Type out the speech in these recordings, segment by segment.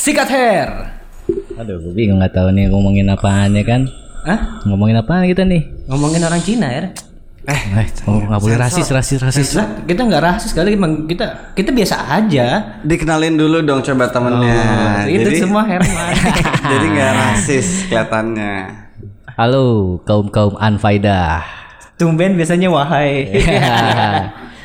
Sikat hair. Aduh, gue bingung nggak tahu nih ngomongin apaan ya kan? Hah? Ngomongin apaan kita nih? Ngomongin orang Cina ya? Eh, oh, nggak boleh rasis, rasis, rasis. Lah, kita nggak rasis kali emang kita kita biasa aja. Dikenalin dulu dong coba temennya. Oh, itu semua Herman. jadi nggak rasis kelihatannya. Halo, kaum kaum anfaidah. Tumben biasanya wahai.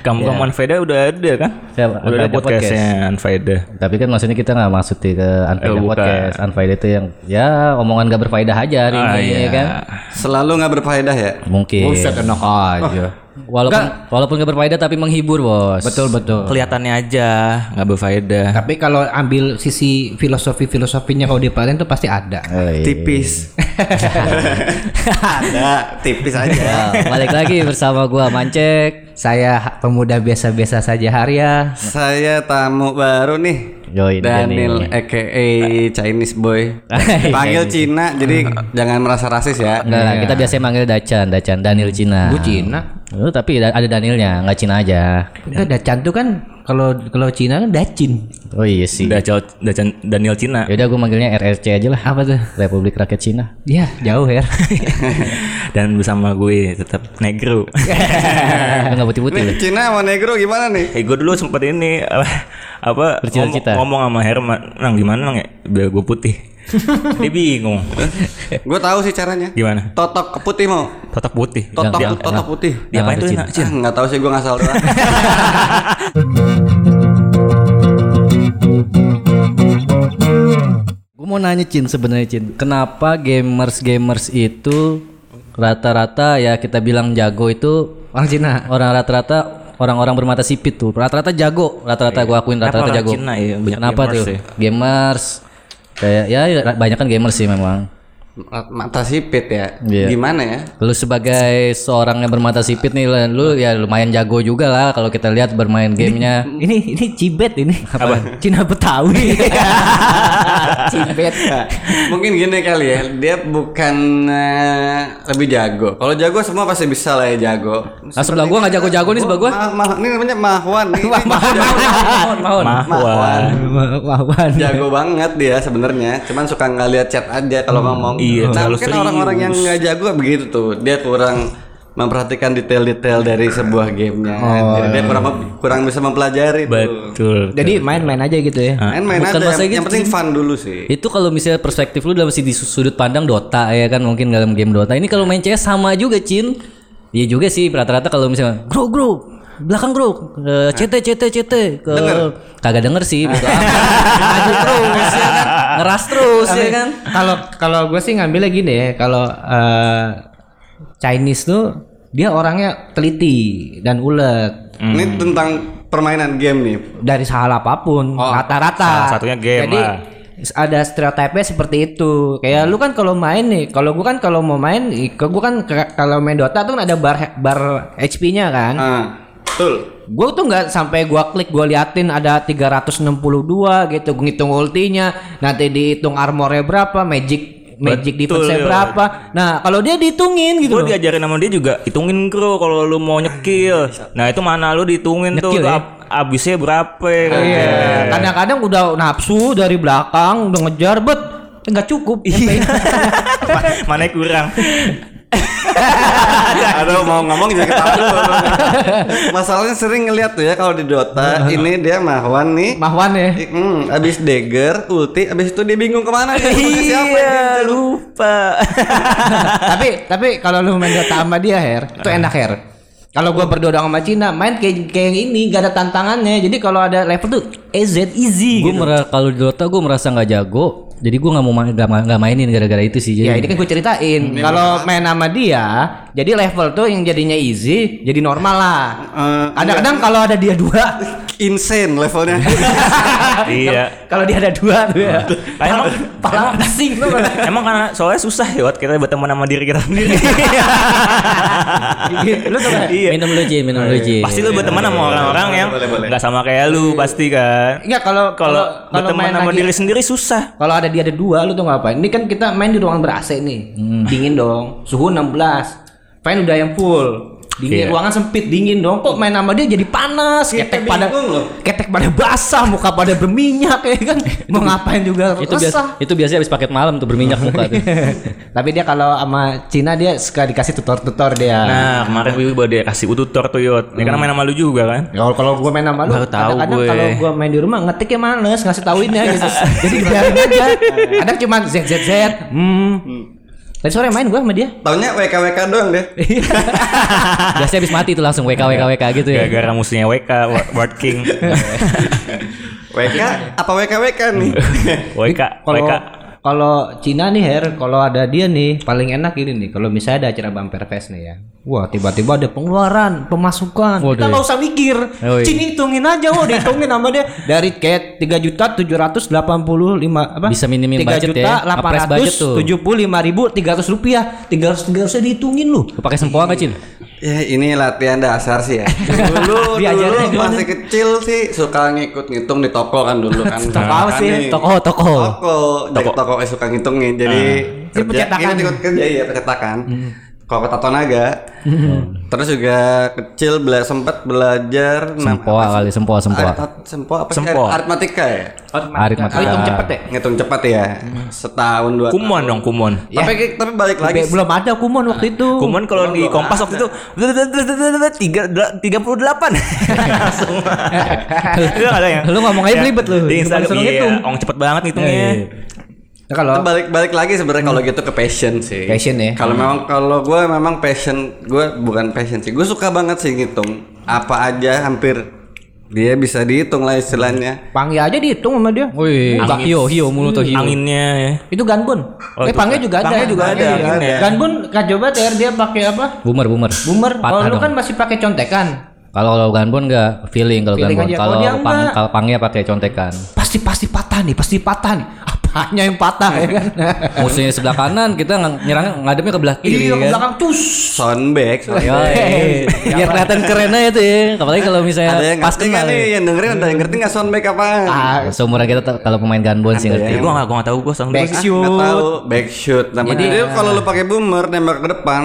Kamu kamu Anfaida udah ada kan? Siapa? Udah ada podcastnya Anfaida. Tapi kan maksudnya kita nggak maksud ke Anfaida Eh, bukan. podcast. Anfaida itu yang ya omongan gak berfaedah aja hari Ah, ini iya. ya kan? Selalu nggak berfaedah ya. Mungkin. Buset enak aja. Walaupun walaupun gak berfaedah tapi menghibur, Bos. Betul betul. Kelihatannya aja nggak berfaedah. Tapi kalau ambil sisi filosofi filosofinya kalau dipelajari itu pasti ada. Oh, iya. Tipis. Ada, tipis aja. Ya, balik lagi bersama gua Mancek. Saya pemuda biasa-biasa saja Harya. Saya tamu baru nih. Dia Daniel aka Chinese boy. Panggil Cina jadi jangan merasa rasis ya. Enggak, kita biasanya manggil Dacan, Dacan Daniel Cina. Gue Cina. Oh, tapi da- ada Danielnya, nggak Cina aja. Enggak Dacan tuh kan kalau kalau Cina kan Dacin. Oh iya sih. Udah jauh, udah Chan- Daniel Cina. Yaudah gue manggilnya RRC aja lah. Apa tuh? Republik Rakyat Cina. Ya jauh ya. Dan bersama gue tetap negro. Lu nggak putih-putih lu. Cina sama negro gimana nih? Eh gue dulu sempet ini apa, apa Bercita-cita. Ngomong, ngomong sama Herman, nang gimana nang ya biar gue putih. Dia bingung. Gue tahu sih caranya. Gimana? Totok ke putih mau. Totok putih. Totok Jangan- totok putih. Diapain tuh Cin. nak? Cin? Ah, nggak tahu sih gue ngasal doang. Gue mau nanya Cin sebenarnya Cin, kenapa gamers gamers itu rata-rata ya kita bilang jago itu Orang Cina. orang rata-rata orang-orang bermata sipit tuh. Rata-rata jago. Rata-rata gue akuin rata-rata jago. Cina ya? Banyak kenapa gamers tuh? ya? gamers. Kayak ya banyak kan gamers sih memang Mata sipit ya. Iya. Gimana ya? lu sebagai seorang yang bermata sipit nih lu ya lumayan jago juga lah kalau kita lihat bermain gamenya Ini ini cibet ini. Apa? Cina Betawi. cibet. Mungkin gini kali ya, dia bukan eh, lebih jago. Kalau jago semua pasti bisa lah ya jago. nah sebelah gua nggak jago-jago nih sebelah gua Ma, ma- ini namanya Mahwan mahon mahon Mahwan. Wawan. jago banget dia sebenarnya. Cuman suka nggak lihat chat aja kalau ngomong. Iya, nah, terlalu mungkin orang-orang yang nggak jago begitu tuh. Dia kurang memperhatikan detail-detail dari sebuah gamenya. Jadi dia kurang kurang bisa mempelajari tuh. Betul. Jadi main-main aja gitu ya. Main-main Bukan aja. Yang, gitu yang penting fun dulu sih. Itu kalau misalnya perspektif lu dalam di sudut pandang Dota ya kan mungkin dalam game Dota. Ini kalau main CS sama juga, Cin. Iya juga sih rata-rata kalau misalnya grow grow belakang grow Eh, CT CT CT ke kagak denger sih gitu. Maju terus ya kan. Ngeras terus ya kan. Kalau kalau gue sih ngambilnya gini ya. Kalau eh, Chinese tuh dia orangnya teliti dan ulet Ini tentang permainan game nih. dari hal apa pun rata-rata. salah satunya game Jadi lah. ada stereotipnya seperti itu. Kayak lu kan kalau main nih, kalau gua kan kalau mau main, ke gua kan kalau main Dota tuh kan ada bar bar HP-nya kan. Ah, betul. Gue tuh nggak sampai gua klik gua liatin ada 362 gitu, gua ngitung ultinya, nanti dihitung armornya berapa, magic magic Betul, defense ya. berapa. Nah, kalau dia dihitungin gitu Gue diajarin sama dia juga hitungin bro kalau lu mau nyekil. Nah itu mana lu dihitungin tuh Nyekil ya? ab- abisnya berapa ya. Iya. Kadang-kadang udah nafsu dari belakang udah ngejar bet nggak cukup. Iya. mana kurang. Aduh mau ngomong jadi ketawa dulu. Masalahnya sering ngeliat tuh ya kalau di Dota ini dia Mahwan nih. Mahwan ya. Hmm, abis dagger, ulti, abis itu dia bingung ke mana dia siapa Iya dia. lupa. tapi tapi kalau lu main Dota sama dia Her, itu enak Her. Kalau gua berdua sama Cina main kayak kayak yang ini gak ada tantangannya. Jadi kalau ada level tuh EZ easy Gue gitu. kalau di Dota gue merasa nggak jago. Jadi gue nggak mau ma- nggak ma- nggak mainin gara-gara itu sih. Jadi Ya ini kan gue ceritain. Kalau main sama dia, jadi level tuh yang jadinya easy, jadi normal lah. Eh, Kadang-kadang kalau ada dia dua, insane levelnya. iya. kalau dia ada dua tuh ya. Emang Pala tuh. emang karena soalnya susah ya buat kita berteman sama diri kita sendiri. Lu tuh kan? iya. minum dulu Cin, minum dulu Cin. Pasti lu berteman sama orang-orang yang boleh, boleh. nggak sama kayak lu pasti kan. Enggak kalau Kalau berteman sama diri sendiri susah. Kalau ada dia ada dua, lu tuh ngapain? Ini kan kita main di ruangan ber AC nih, dingin dong, suhu 16, fan udah yang full. Dingin, Iya. ruangan sempit, dingin dong. Kok main sama dia jadi panas, ketek pada loh. ketek pada basah, muka pada berminyak ya kan. Mau ngapain juga Itu biasa itu biasanya habis paket malam tuh berminyak muka tuh. Tapi dia kalau sama Cina dia suka dikasih tutor-tutor dia. Nah, kemarin gue baru dia kasih tutor tuh Yot. Dia kan main sama lu juga kan? Kalau kalau gue main sama lu, kadang-kadang gue. kalau gue main di rumah ngetiknya males, ngasih tauinnya gitu. Jadi dibiarin aja. Kadang cuma z z z. Hmm. Tadi sore main gue sama dia. Taunya WKWK doang deh. biasanya habis mati tuh langsung WK WK WK gitu ya. Gara-gara musuhnya WK, Word King. WK apa WKWK nih? WK, WK. Kalau Cina nih Her, kalau ada dia nih paling enak ini nih. Kalau misalnya ada acara bumper fest nih ya. Wah, tiba-tiba ada pengeluaran, pemasukan. Kita Waduh. nggak usah mikir. Oh, iya. Cina hitungin aja, wah dihitungin sama dia dari kayak tiga juta tujuh ratus delapan puluh lima apa? Bisa minim Tiga budget juta ya. delapan Ngepres budget ratus tuh. tujuh puluh lima ribu tiga ratus rupiah. Tiga ratus tiga ratus dihitungin lu. Pakai sempoa Cin? Ya ini latihan dasar sih ya. Dulu Diajarin dulu masih kecil sih suka ngikut ngitung di toko kan dulu kan. Toko apa Kan sih? nih. Toko toko. Toko, jadi toko eh, suka ngitungin. Jadi Ini percetakan. ikut, ikut kerja ya percetakan. Kalau ke Tato Naga. Terus juga kecil bela sempat belajar Sempoa kali, sempoa sempoa. Sempoa apa sih? Sempoa. Aritmatika ya? Aritmatika. Hitung cepet ya. Ngitung cepat ya. Setahun dua Kumon dong, Kumon. Tapi tapi balik lagi. Be- belum ada kumon waktu itu. Kumon kalau di Kompas waktu itu tiga tiga puluh delapan langsung. Lu ada yang Lu ngomong aja belibet lu. Di Instagram Disuruh iya, ngitung. Ong cepet banget ngitungnya. Nah, kalau balik balik lagi sebenarnya kalau gitu ke passion sih. Passion ya. Kalau memang kalau gue memang passion gue bukan passion sih. Gue suka banget sih ngitung apa aja hampir dia bisa dihitung lah istilahnya. Pangi aja dihitung sama dia. Wih, hio hio mulu tuh hio. Anginnya ya. Itu Ganbun. Oh, eh itu Pange kan. juga ada. Pange juga ada, anginnya. Ganbun kan coba ter dia pakai apa? Boomer boomer. Boomer. Kalau lu kan masih pakai contekan. Kalau kalau Ganbon enggak feeling kalau Feeling Ganbon. aja. Kalau dia pang kalau pangnya pakai contekan. Pasti pasti patah nih, pasti patah nih. Apanya yang patah ya kan? Musuhnya sebelah kanan, kita ng- nyerang ngadepnya ke belah kiri Iya, ke kan. belakang cus. Soundback. Yo, biar kelihatan keren aja tuh ya. Apalagi kalau misalnya ada yang pas kenal. nih? ya. Yang dengerin ada yang ngerti nggak soundback apa? Ah, Seumuran kita kalau pemain Ganbon sih ngerti. Gua enggak gua enggak tahu gua sound Back bass. shoot. Nggak tahu back shoot namanya. Jadi, kalau lu pakai boomer nembak ke depan,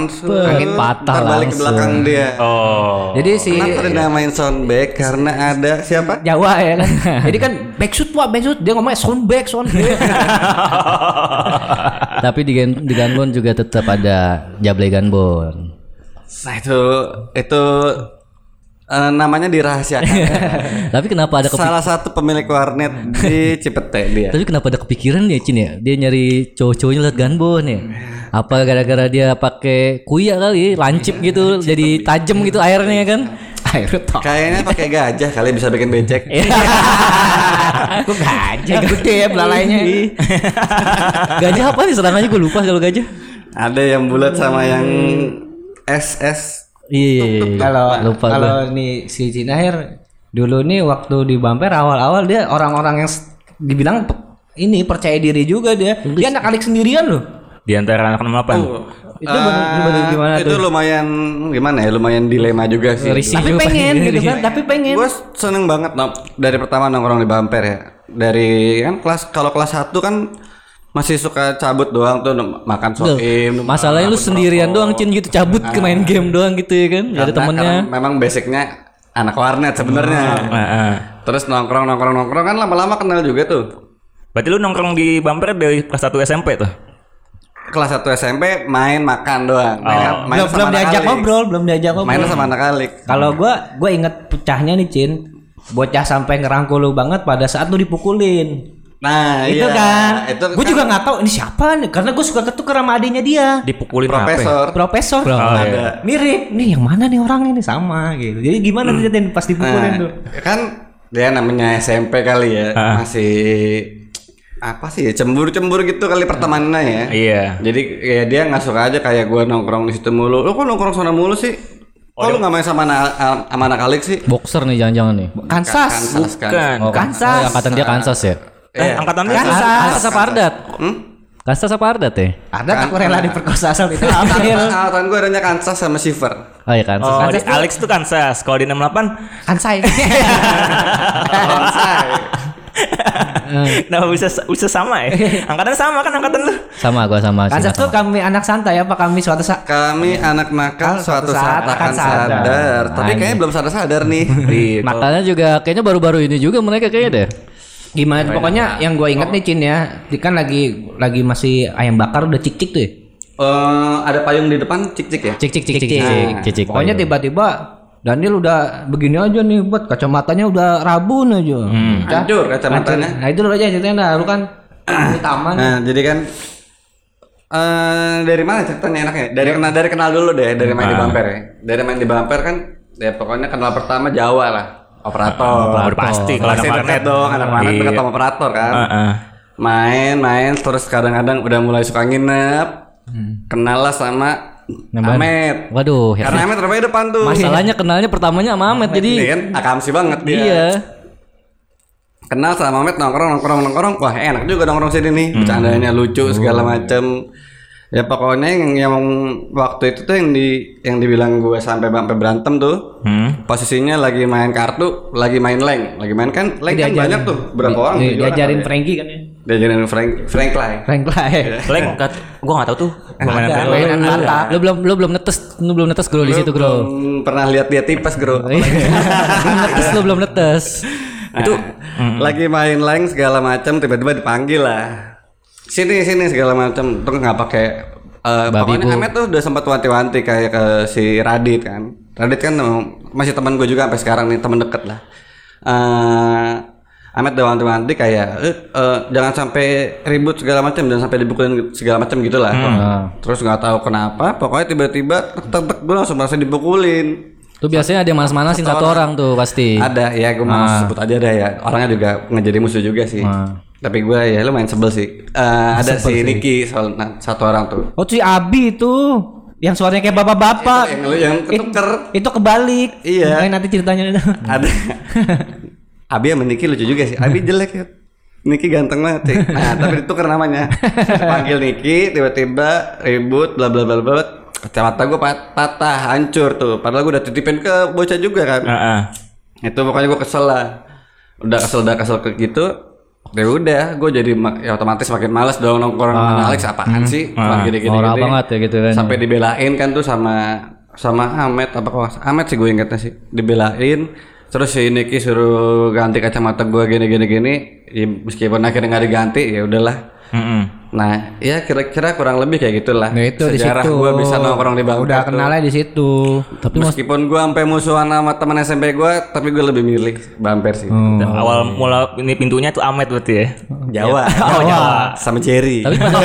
Angin patah ntar balik ke langsung. belakang dia. Oh. Jadi si Kenapa dinamain soundback? Karena ada siapa? Jawa ya kan. Jadi kan backshoot wah backshoot dia ngomongnya soundback soundback. Tapi di, di Ganbon juga tetap ada Jable Ganbon. Nah itu itu eh, namanya dirahasiakan. Tapi kenapa ada kepik- Salah satu pemilik warnet di Cipete dia. Tapi kenapa ada kepikiran ya Cin ya? Dia nyari cowok-cowoknya liat Ganbon ya. Apa gara-gara dia pakai kuya kali, lancip gitu, jadi tajam gitu airnya kan? Air tok. Kayaknya pakai gajah kali bisa bikin becek. Kok gajah gede ya belalainya. gajah apa nih serangannya gue lupa kalau gajah. Ada yang bulat sama yang SS. Iya, iya, iya. Kalau lupa kalau nih si Cinahir dulu nih waktu di bumper awal-awal dia orang-orang yang dibilang ini percaya diri juga dia. Dia anak alik sendirian loh. Di antara anak 68. Itu baru gimana itu tuh? lumayan gimana ya? Lumayan dilema juga sih. Risih Tapi juga pengen gitu kan, tapi pengen. Gue seneng banget no, dari pertama nongkrong di bumper ya. Dari kan kelas kalau kelas 1 kan masih suka cabut doang tuh makan soim. Masalahnya lu sendirian doang Cin gitu cabut ke main game doang gitu ya kan? Gak ada temennya. memang basicnya anak warnet sebenarnya. Heeh. Terus nongkrong nongkrong nongkrong kan lama-lama kenal juga tuh. Berarti lu nongkrong di bumper dari kelas 1 SMP tuh? Kelas 1 SMP main makan doang. Main, main belum sama belum diajak ngobrol, belum diajak ngobrol. Main sama anak alik. Kalau gua gua inget pecahnya nih Cin. Bocah sampai ngerangkul lu banget pada saat lu dipukulin. Nah, itu iya. kan. Itu gue kan juga nggak tahu ini siapa nih karena gue suka ketukar sama adiknya dia. Dipukulin profesor. Profesor. Oh, iya. Ada. Mirip. Nih yang mana nih orang ini sama gitu. Jadi gimana dilihatin pas dipukulin Nah, tuh? kan dia namanya SMP kali ya, Ah. masih apa sih ya cemburu-cemburu gitu kali pertemanannya ya. Iya. Jadi ya dia nggak suka aja kayak gua nongkrong di situ mulu. Lu kok nongkrong sana mulu sih? Oh, Kok lu nggak main sama anak sama anak alik sih? Boxer nih jangan-jangan nih. Kansas. Kansas kan. Bukan. Oh, Kansas. oh, angkatan dia Kansas ya. Eh, Iya. angkatan lu Kansas. Kansas apa Ardat? Hmm? Kansas apa Ardat ya? Ada tak rela diperkosa asal itu. Angkatan, gue adanya Kansas sama Shiver. Oh iya Kansas. Oh, Kansas Alex tuh Kansas. Kalau di 68 Kansai. Kansai. Kenapa bisa bisa sama ya? Angkatan sama kan angkatan lu. Sama gua sama Kan tuh kami anak santai apa kami suatu saat Kami anak nakal suatu saat akan sadar. Tapi kayaknya belum sadar-sadar nih. Gitu. Makanya juga kayaknya baru-baru ini juga mereka kayaknya deh. gimana pokoknya yang gue inget nih Cin ya kan lagi lagi masih ayam bakar udah cik cik tuh ya Eh, ada payung di depan cik-cik ya? Cik cik cik cik cik cik cik. pokoknya tiba-tiba Daniel udah begini aja nih buat kacamatanya udah rabun aja Hancur kacamatanya. nah itu aja ceritanya dah lu kan di taman Nah, jadi kan eh dari mana ceritanya enaknya? Dari kenal dari kenal dulu deh, dari main di bumper ya. Dari main di bumper kan ya pokoknya kenal pertama Jawa lah. Operator. Udah pasti kalau anak internet dong, anak warnet Iya. sama operator kan. Heeh. Main, main terus kadang-kadang udah mulai suka nginep. Kenal lah sama Amet. Waduh, ya. Karena Amet terbaik depan tuh. masalahnya kenalnya pertamanya sama Ini jadi kan akamsi banget dia. iya. kenal sama Mamet nongkrong nongkrong nongkrong wah enak juga nongkrong sini nih bercandanya lucu segala macem ya pokoknya yang, yang waktu itu tuh yang di yang dibilang gue sampai sampai berantem tuh Hmm. posisinya lagi main kartu lagi main leng lagi main kan leng kan banyak tuh berapa orang Di- diajarin kali ya? Frankie kan ya diajarin Frank Frank lah Frank lah ya Leng kat, gua enggak tahu tuh. Gua main mainan Lu, kata lu belum lu belum netes lu belum netes bro di situ bro. Belum pernah lihat dia tipes bro. Belum netes lu belum netes. itu lagi main leng segala macam tiba-tiba dipanggil lah. Sini sini segala macam tuh nggak pakai eh, Babi pokoknya. Ahmed tuh udah sempat wanti-wanti kayak ke si Radit kan. Radit kan emang masih teman gue juga sampai sekarang nih teman deket lah. Eh Ahmed udah wanti-wanti kayak eh, eh, jangan sampai ribut segala macam jangan sampai dipukulin segala macam gitulah terus nggak tahu kenapa pokoknya tiba-tiba tek gue langsung merasa dipukulin Tuh biasanya ada yang manas-manasin satu orang tuh pasti. ada ya gue mau sebut aja ada ya. Orangnya juga ngejadi musuh juga sih. Tapi gue ya lumayan sebel sih. Eh, ada si Niki soal nah, satu orang tuh. Oh si Abi itu yang suaranya kayak bapak-bapak. Yang lu yang ketuker. itu kebalik. Iya. Makanya nanti ceritanya. Ada Abi sama Niki lucu juga sih. Abi jelek ya. Niki ganteng banget sih. Nah tapi ditukar namanya. Panggil Niki tiba-tiba ribut bla bla bla bla kacamata gue pat- patah hancur tuh. Padahal gue udah titipin ke bocah juga kan. Heeh. itu pokoknya gue kesel lah. Udah kesel udah kesel ke gitu ya udah gue jadi ya otomatis makin males dong nongkrong sama Alex. Apaan sih? Cuma gini gini Norak banget ya gitu kan. sampai dibelain kan tuh sama sama Ahmed apa kok Ahmed sih gue ingetnya sih. Dibelain terus si Niki suruh ganti kacamata gue gini gini gini ya, meskipun akhirnya nggak diganti ya udahlah Heeh. nah ya kira-kira kurang lebih kayak gitulah Nah itu di sejarah situ. gue bisa nongkrong di bangku Udah kenalnya di situ. tapi meskipun gue sampai musuhan sama teman SMP gue tapi gue lebih milih bumper sih Awal mula ini pintunya tuh Ahmed berarti ya. Jawa. Oh, Jawa. Sama Jerry. Tapi pada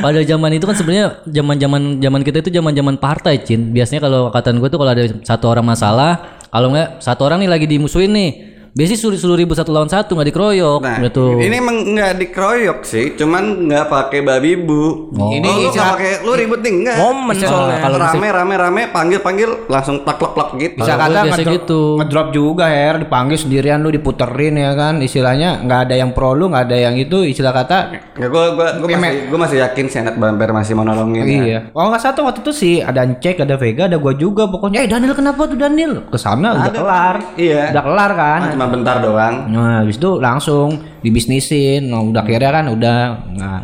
pada zaman itu kan sebenarnya zaman-zaman zaman kita itu zaman-zaman partai, Cin. Biasanya kalau angkatan gue tuh kalau ada satu orang masalah, kalau nggak satu orang nih lagi dimusuhin nih, biasanya suruh suruh ribut satu lawan satu nggak dikeroyok Nah, gitu. ini emang nggak dikeroyok sih, cuman nggak pakai babi bu. Oh. Ini Ini lu nggak pakai, lu ribut nih nggak? Momen soalnya. kalau rame rame rame panggil panggil langsung plak plak plak gitu. Bisa kata ngedrop, gitu. ngedrop juga Her dipanggil sendirian lu diputerin ya kan istilahnya nggak ada yang pro lu nggak ada yang itu istilah kata Nggak, gue gue gue masih gue masih yakin si anak bumper masih mau nolongin. ya. iya kalau nggak satu waktu itu sih ada Cek ada Vega ada gua juga pokoknya eh Daniel kenapa tuh Daniel ke sana udah kelar Iya. udah kelar kan Ah, Cuma bentar doang. Nah, habis itu langsung dibisnisin. Nah, udah akhirnya kan udah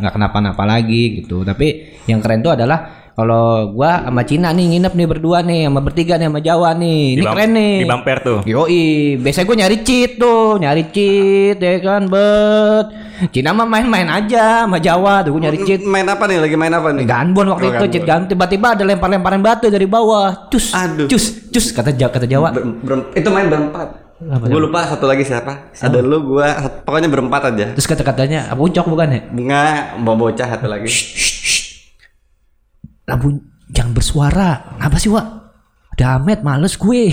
nggak kenapa-napa lagi gitu. Tapi yang keren tuh adalah kalau gua sama Cina nih nginep nih berdua nih sama bertiga nih sama Jawa nih. Ini keren nih. Di bumper tuh. Yoi, biasanya gue nyari cheat tuh, nyari cheat ya kan, bet. Cina mah main-main aja sama Jawa tuh, gue nyari cheat. Main apa nih? Lagi main apa nih? Ganbon waktu Oh, itu cheat ganti tiba-tiba ada lempar-lemparan batu dari bawah. Cus, Aduh. cus, cus kata Jawa, kata Jawa. Ber- ber- itu main berempat. Gue lupa satu lagi siapa? Ada lu, gua, pokoknya berempat aja. Terus kata-katanya, apa uncok bukan ya? Enggak, mau bocah satu lagi. Lampu jangan bersuara. Apa sih, Wak? Ada Ahmed, males gue.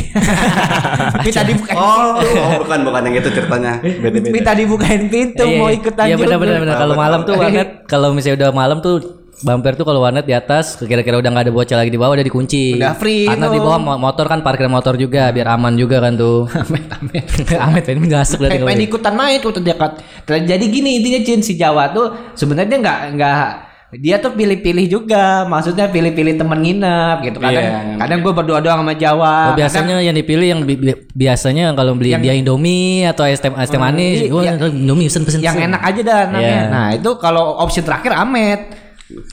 Minta dibukain. Oh, oh, bukan bukan yang itu ceritanya. Beda-beda. Minta dibukain pintu Iya, mau iya. ikutan Iya juga. benar benar benar. Kalau malam tuh warnet kalau misalnya udah malam tuh bumper tuh kalau warnet di atas kira-kira udah nggak ada bocah lagi di bawah udah dikunci. Udah free Karena di tuh. bawah mo- motor kan parkir motor juga biar aman juga kan tuh. Ahmed, Ahmed. Ahmed pengen gasuk dari Pengen, ikutan main tuh terdekat. Jadi gini intinya Cin si Jawa tuh sebenarnya nggak nggak dia tuh pilih-pilih juga, maksudnya pilih-pilih temen nginep gitu. Kadang Iya. kadang gue berdua doang sama Jawa. Oh, biasanya yang dipilih yang bi- bi- biasanya kalau beli dia Indomie atau es teh es teh manis, iya, iya. Indomie pesen pesen. yang enak aja dah namanya. Iya. Nah, itu kalau opsi terakhir Amet.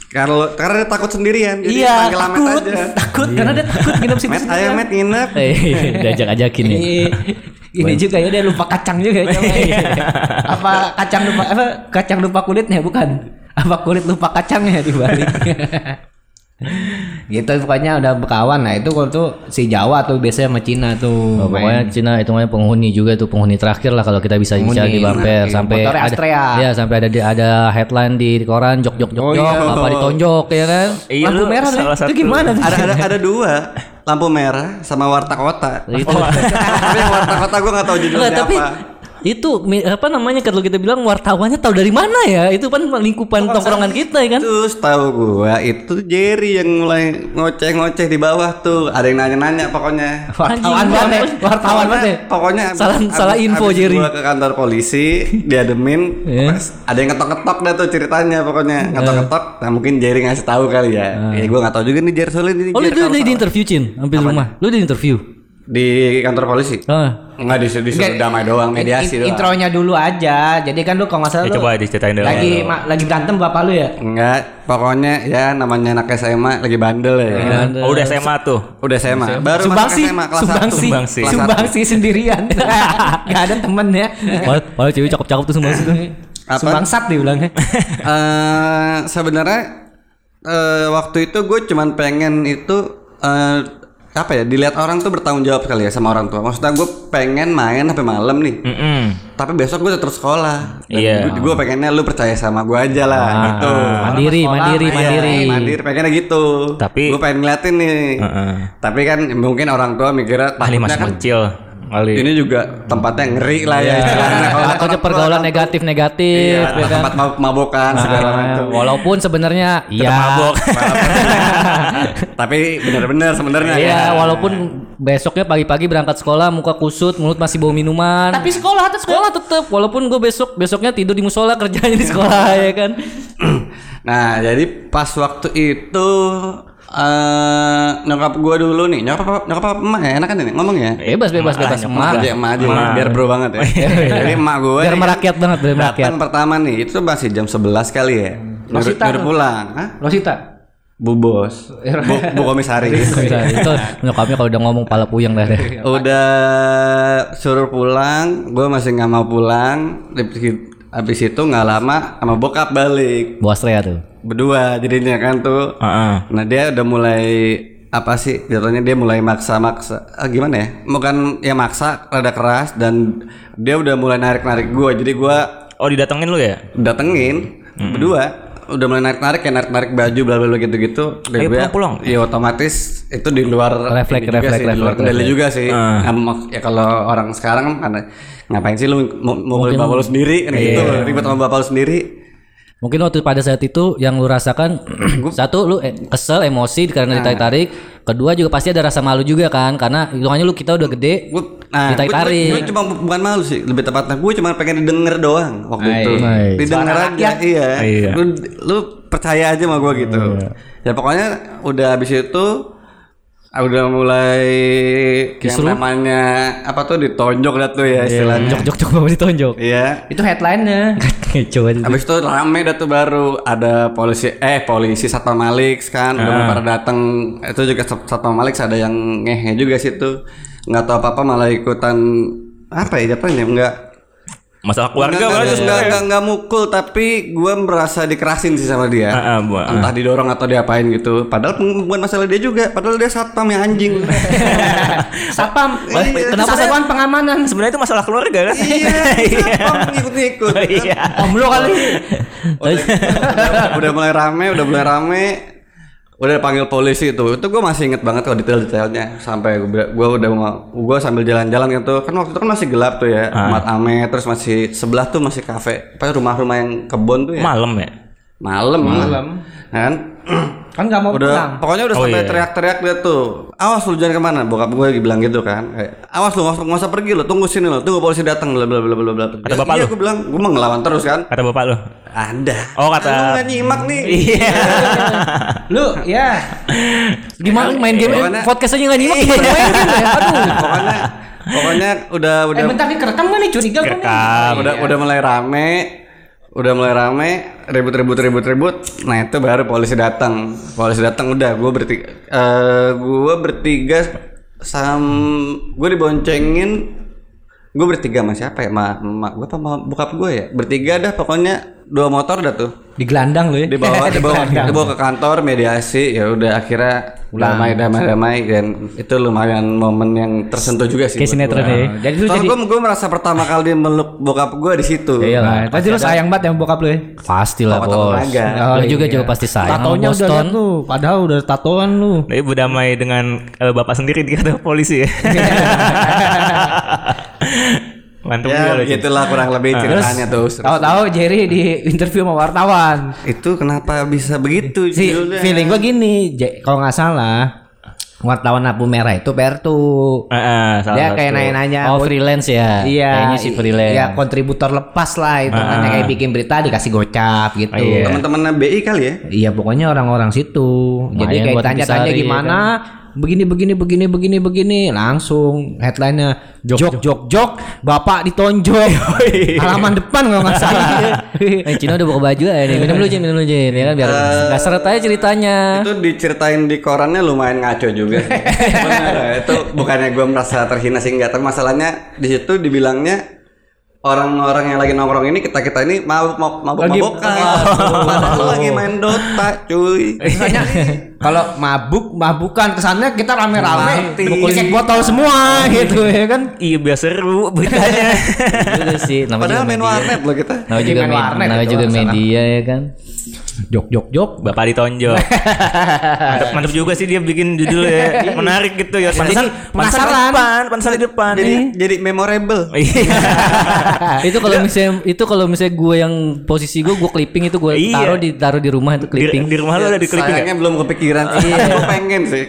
Kalau karena dia takut sendirian, jadi iya, panggil Amet takut. aja. Takut karena dia takut nginep situ Met, sendirian. ayo Met nginep. Eh, diajak ajakin ya. Ini ini juga ya dia lupa kacang juga ya. apa kacang lupa apa kacang lupa kulitnya bukan? Apa kulit lupa kacangnya di balik. Gitu pokoknya udah berkawan nah itu kalau tuh si Jawa tuh biasanya sama Cina tuh Oh, pokoknya Cina itu namanya penghuni juga tuh penghuni terakhir lah kalau kita bisa bisa Penghuni, di bumper nah, sampai ada Astrea. ya sampai ada di- ada headline di koran jok jok jok Oh, jok iya. apa ditonjok ya kan Iya, lampu lu merah salah satu. itu gimana tuh? ada ada ada dua lampu merah sama warta kota. Itu. tapi yang warta kota gue nggak tahu judulnya tapi apa. Itu apa namanya kalau kita bilang wartawannya tahu dari mana ya itu kan lingkupan tongkrongan kita ya kan Terus tahu gua itu Jerry yang mulai ngoceh-ngoceh di bawah tuh. Ada yang nanya-nanya pokoknya. wartawan ya, apa? wartawan banget ya. Pokoknya Salah- salah info, abis Jerry. Gua ke kantor polisi, diademin. Iya. pas ada yang ngetok-ngetok dah tuh ceritanya pokoknya. Ngetok-ngetok. Nah, mungkin Jerry ngasih tahu kali ya. Ya gua nggak tahu juga nih Jerry soalnya ini oh lu di interview Cin hampir rumah lu di interview di kantor polisi. ah. Enggak disuruh, disuruh Enggak, damai doang, in- mediasi in- doang. Intronya dulu aja. Jadi kan lu kalau nggak salah Ya, lu coba diceritain dulu. lagi ma- lagi berantem bapak lu ya? Enggak, pokoknya ya namanya anak SMA lagi bandel ya. Oh, udah SMA tuh. Udah SMA, baru masuk Sumbangsi, SMA kelas sumbangsi, 1. Sumbangsi. Kelas sumbangsi sendirian. Gak ada temennya. Malah, malah cewek cakep-cakep tuh semua situ. Apa? Sumbangsat dibilangnya. Eh sebenarnya eh waktu itu gue cuman pengen itu eh apa ya dilihat orang tuh bertanggung jawab kali ya sama orang tua. Maksudnya gue pengen main sampai malam nih. Mm-mm. Tapi besok gue terus sekolah. Iya. Gue pengennya lu percaya sama gue aja lah gitu. Mandiri, mandiri, Iya, mandiri. mandiri pengennya gitu. Tapi- gue pengen ngeliatin nih. Heeh. Tapi kan mungkin orang tua mikirnya takutnya masih kan kecil. Kali. ini juga tempatnya ngeri lah ya. istilahnya. Kalau Takutnya pergaulan kan- negatif-negatif Iya, ya kan. tempat mab- mabokan segala Ah, macam. walaupun sebenarnya iya mabok. Tapi benar-benar sebenarnya Iya, ya. walaupun besoknya pagi-pagi berangkat sekolah muka kusut, mulut masih bau minuman. Tapi sekolah tetap sekolah tetap walaupun gue besok besoknya tidur di musola kerjanya di sekolah ya kan. Nah, jadi pas waktu itu eh nyokap gua dulu nih, nyokap apa, nyokap apa emak ya, enak kan ini ngomong ya. Bebas bebas bebas Emak emak. aja, emak aja, biar bro banget ya. Jadi emak gua Biar merakyat banget, biar merakyat. Datang pertama nih, itu masih jam 11 kali ya. Nyuruh, Rosita nyuruh pulang. Hah? Rosita. Bu bos, bu, bu komisaris. Bisa, itu nyokapnya kalau udah ngomong pala puyeng dah deh. Udah suruh pulang, gua masih nggak mau pulang. Habis- Habis itu nggak lama sama bokap balik. Buas Rea tuh. Berdua jadinya kan tuh. Heeh. Nah dia udah mulai apa sih jatuhnya dia mulai maksa-maksa ah, gimana ya bukan ya maksa rada keras dan dia udah mulai narik-narik gua jadi gua Oh, didatengin lu ya? datengin berdua udah mulai narik-narik ya narik-narik baju bla bla bla gitu-gitu Dan Ayo gua- pulang-pulang. ya otomatis itu di luar Refleks, refleks, refleks, juga sih mak- ya kalau orang sekarang kan karena ngapain sih lu mau, mau beli bapak lu sendiri kan gitu ribet sama bapak lu sendiri Mungkin waktu pada saat itu yang lu rasakan satu lu eh, kesel emosi karena ditarik-tarik, kedua juga pasti ada rasa malu juga kan karena hitungannya lu kita udah gede Gua, nah, gue ditarik-tarik. cuma bukan malu sih, lebih tepatnya gue cuma pengen didengar doang waktu Hai. itu. Hai. Didengar Suara aja, rakyat. iya. Iya. Lu, lu percaya aja sama gue gitu. Ya pokoknya udah habis itu udah mulai yang namanya apa tuh ditonjok dah tuh ya istilahnya. jok jok jok mau ditonjok. Iya. Itu headline-nya. Coba. Habis itu rame dah tuh baru ada polisi eh polisi Satpam Malik kan udah mau pada datang itu juga Sat- Satpam Malik ada yang ngehe juga situ nggak tahu apa apa malah ikutan apa ya jatuhnya enggak Masalah keluarga Enggak, enggak, enggak, ya. enggak, enggak mukul tapi gue merasa dikerasin sih sama dia. Ah, ah, Bu. Entah didorong atau diapain gitu. Padahal bukan masalah dia juga. Padahal dia satpam yang anjing. Sapam. Iya, Kenapa satuan pengamanan? Sebenarnya itu masalah keluarga kan? iya, satpam ngikut-ngikut. Iya. Om lu kali. Udah, udah, udah mulai rame, udah mulai rame. Udah panggil polisi itu. Itu gue masih inget banget kok detail-detailnya. Sampai gue gua udah mau gue sambil jalan-jalan gitu. Kan waktu itu kan masih gelap tuh ya. Mat ame terus masih sebelah tuh masih kafe. Apa rumah-rumah yang kebon tuh ya. Malam ya? Malam, malam. Kan? Kan nggak mau udah pulang. pokoknya udah Oh, sampai iya. teriak-teriak dia tuh awas lu jangan ke mana bokap gue lagi bilang gitu kan kayak awas lu nggak usah- pergi lu tunggu sini lu tunggu polisi datang bla bla bla bla bla Kata bapak iya lu? gue bilang gue mau ngelawan terus kan Kata bapak lu. ada Oh, kata- lu nggak nyimak nih Iya. Lu ya Gimana main game Pokoknya- podcast aja nggak nyimak gimana main game ya? Aduh. pokoknya pokoknya udah udah Eh bentar nih kerekam gak nih curiga gua nih. Kerekam. udah udah mulai rame udah mulai rame ribut ribut ribut ribut nah itu baru polisi datang. Polisi datang udah gue bertiga eh gue bertiga sam gue diboncengin. Gue bertiga sama siapa ya? Ma mak gue apa sama bokap gue ya? Bertiga dah pokoknya dua motor dah tuh. Digelandang lu ya. dibawa dibawa Digelandang. dibawa ke kantor mediasi. Ya udah akhirnya damai damai damai dan itu lumayan momen yang tersentuh juga sih Kayak sinetron ya. Jadi lu jadi gue gue merasa pertama kali meluk bokap gue di situ. Iya lah. Nah, tadi lu sayang banget yang bokap lu ya. Pasti lah Oh, bos. olahraga. Lo juga juga pasti sayang Tatonya udah liat lu, padahal udah tatoan lu. Tapi berdamai dengan kalau bapak sendiri dikata polisi ya. Mantap juga Ya lo. Cin. begitulah kurang lebih ceritanya tuh. Tahu-tahu Jerry di interview sama wartawan. Itu kenapa bisa begitu? Si judulnya? feeling gua gini, kalau nggak salah wartawan lampu merah itu Pertu. Heeh, salah Dia satu. kayak nanya-nanya Oh freelance ya. Iya, Kayaknya sih freelance. Iya, kontributor lepas lah itu kan kayak bikin berita dikasih gocap gitu. Iya. teman-teman BI kali ya. Iya, pokoknya orang-orang situ. Jadi Lumayan kayak tanya-tanya gimana? Begini begini begini begini begini langsung headline-nya jok jok jok bapak ditonjok halaman depan kalau nggak salah. Eh Cina udah buka baju ya nih. Minum dulu Jin, minum dulu Jin. Ya kan biar nggak seret aja ceritanya. Itu diceritain di korannya lumayan ngaco juga. Bener, ya. itu bukannya gue merasa terhina sih enggak, tapi masalahnya di situ dibilangnya orang-orang yang lagi nongkrong ini kita kita ini mabuk mabuk mabuk Lagi- mabukan padahal lagi main Dota cuy. Misalnya kalau mabuk mabukan kesannya kita rame-rame. Mukulin botol semua gitu ya kan. Iya biar seru beritanya. Itu sih. Namanya padahal main warnet loh kita. Namanya juga, Main warnet namanya juga media ya kan. Jok jok jok. Bapak ditonjol. mantap, mantap juga sih dia bikin judul ya. Menarik gitu ya. Pantesan, pantesan di penasaran. depan, pantesan di depan. jadi jadi memorable Iya. itu kalau misalnya itu kalau misalnya gue yang posisi gue gue clipping itu gue Iya. taruh di taruh di rumah itu Di, clipping. di rumah lu ada di clipping sayangnya ya? belum kepikiran sih gue pengen sih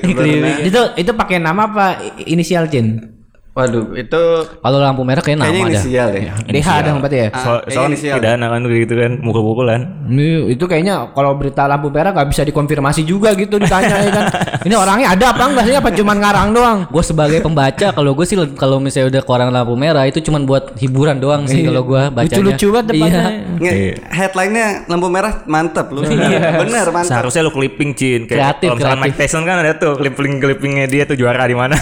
itu itu pakai nama apa inisial Jin? Waduh itu Kalau lampu merah kayak nama kayaknya ada. inisial ya DH dong berarti ya. Ah, So, kayaknya soalnya inisial. pidana kan gitu kan, mukul-mukulan. Ini itu kayaknya kalau berita lampu merah nggak bisa dikonfirmasi juga gitu ditanya ya kan. Ini orangnya ada apa enggak sih apa cuman ngarang doang? Gue sebagai pembaca kalau gue sih kalau misalnya udah koran lampu merah itu cuman buat hiburan doang sih kalau gue bacanya. Lucu-lucu banget depannya. Iya. Iya. headline-nya lampu merah mantap lu bener mantap Seharusnya lu clipping Cin Kreatif, Kayak kalau misalkan kreatif. Mike Tyson kan ada tuh clipping-clippingnya dia tuh juara di mana.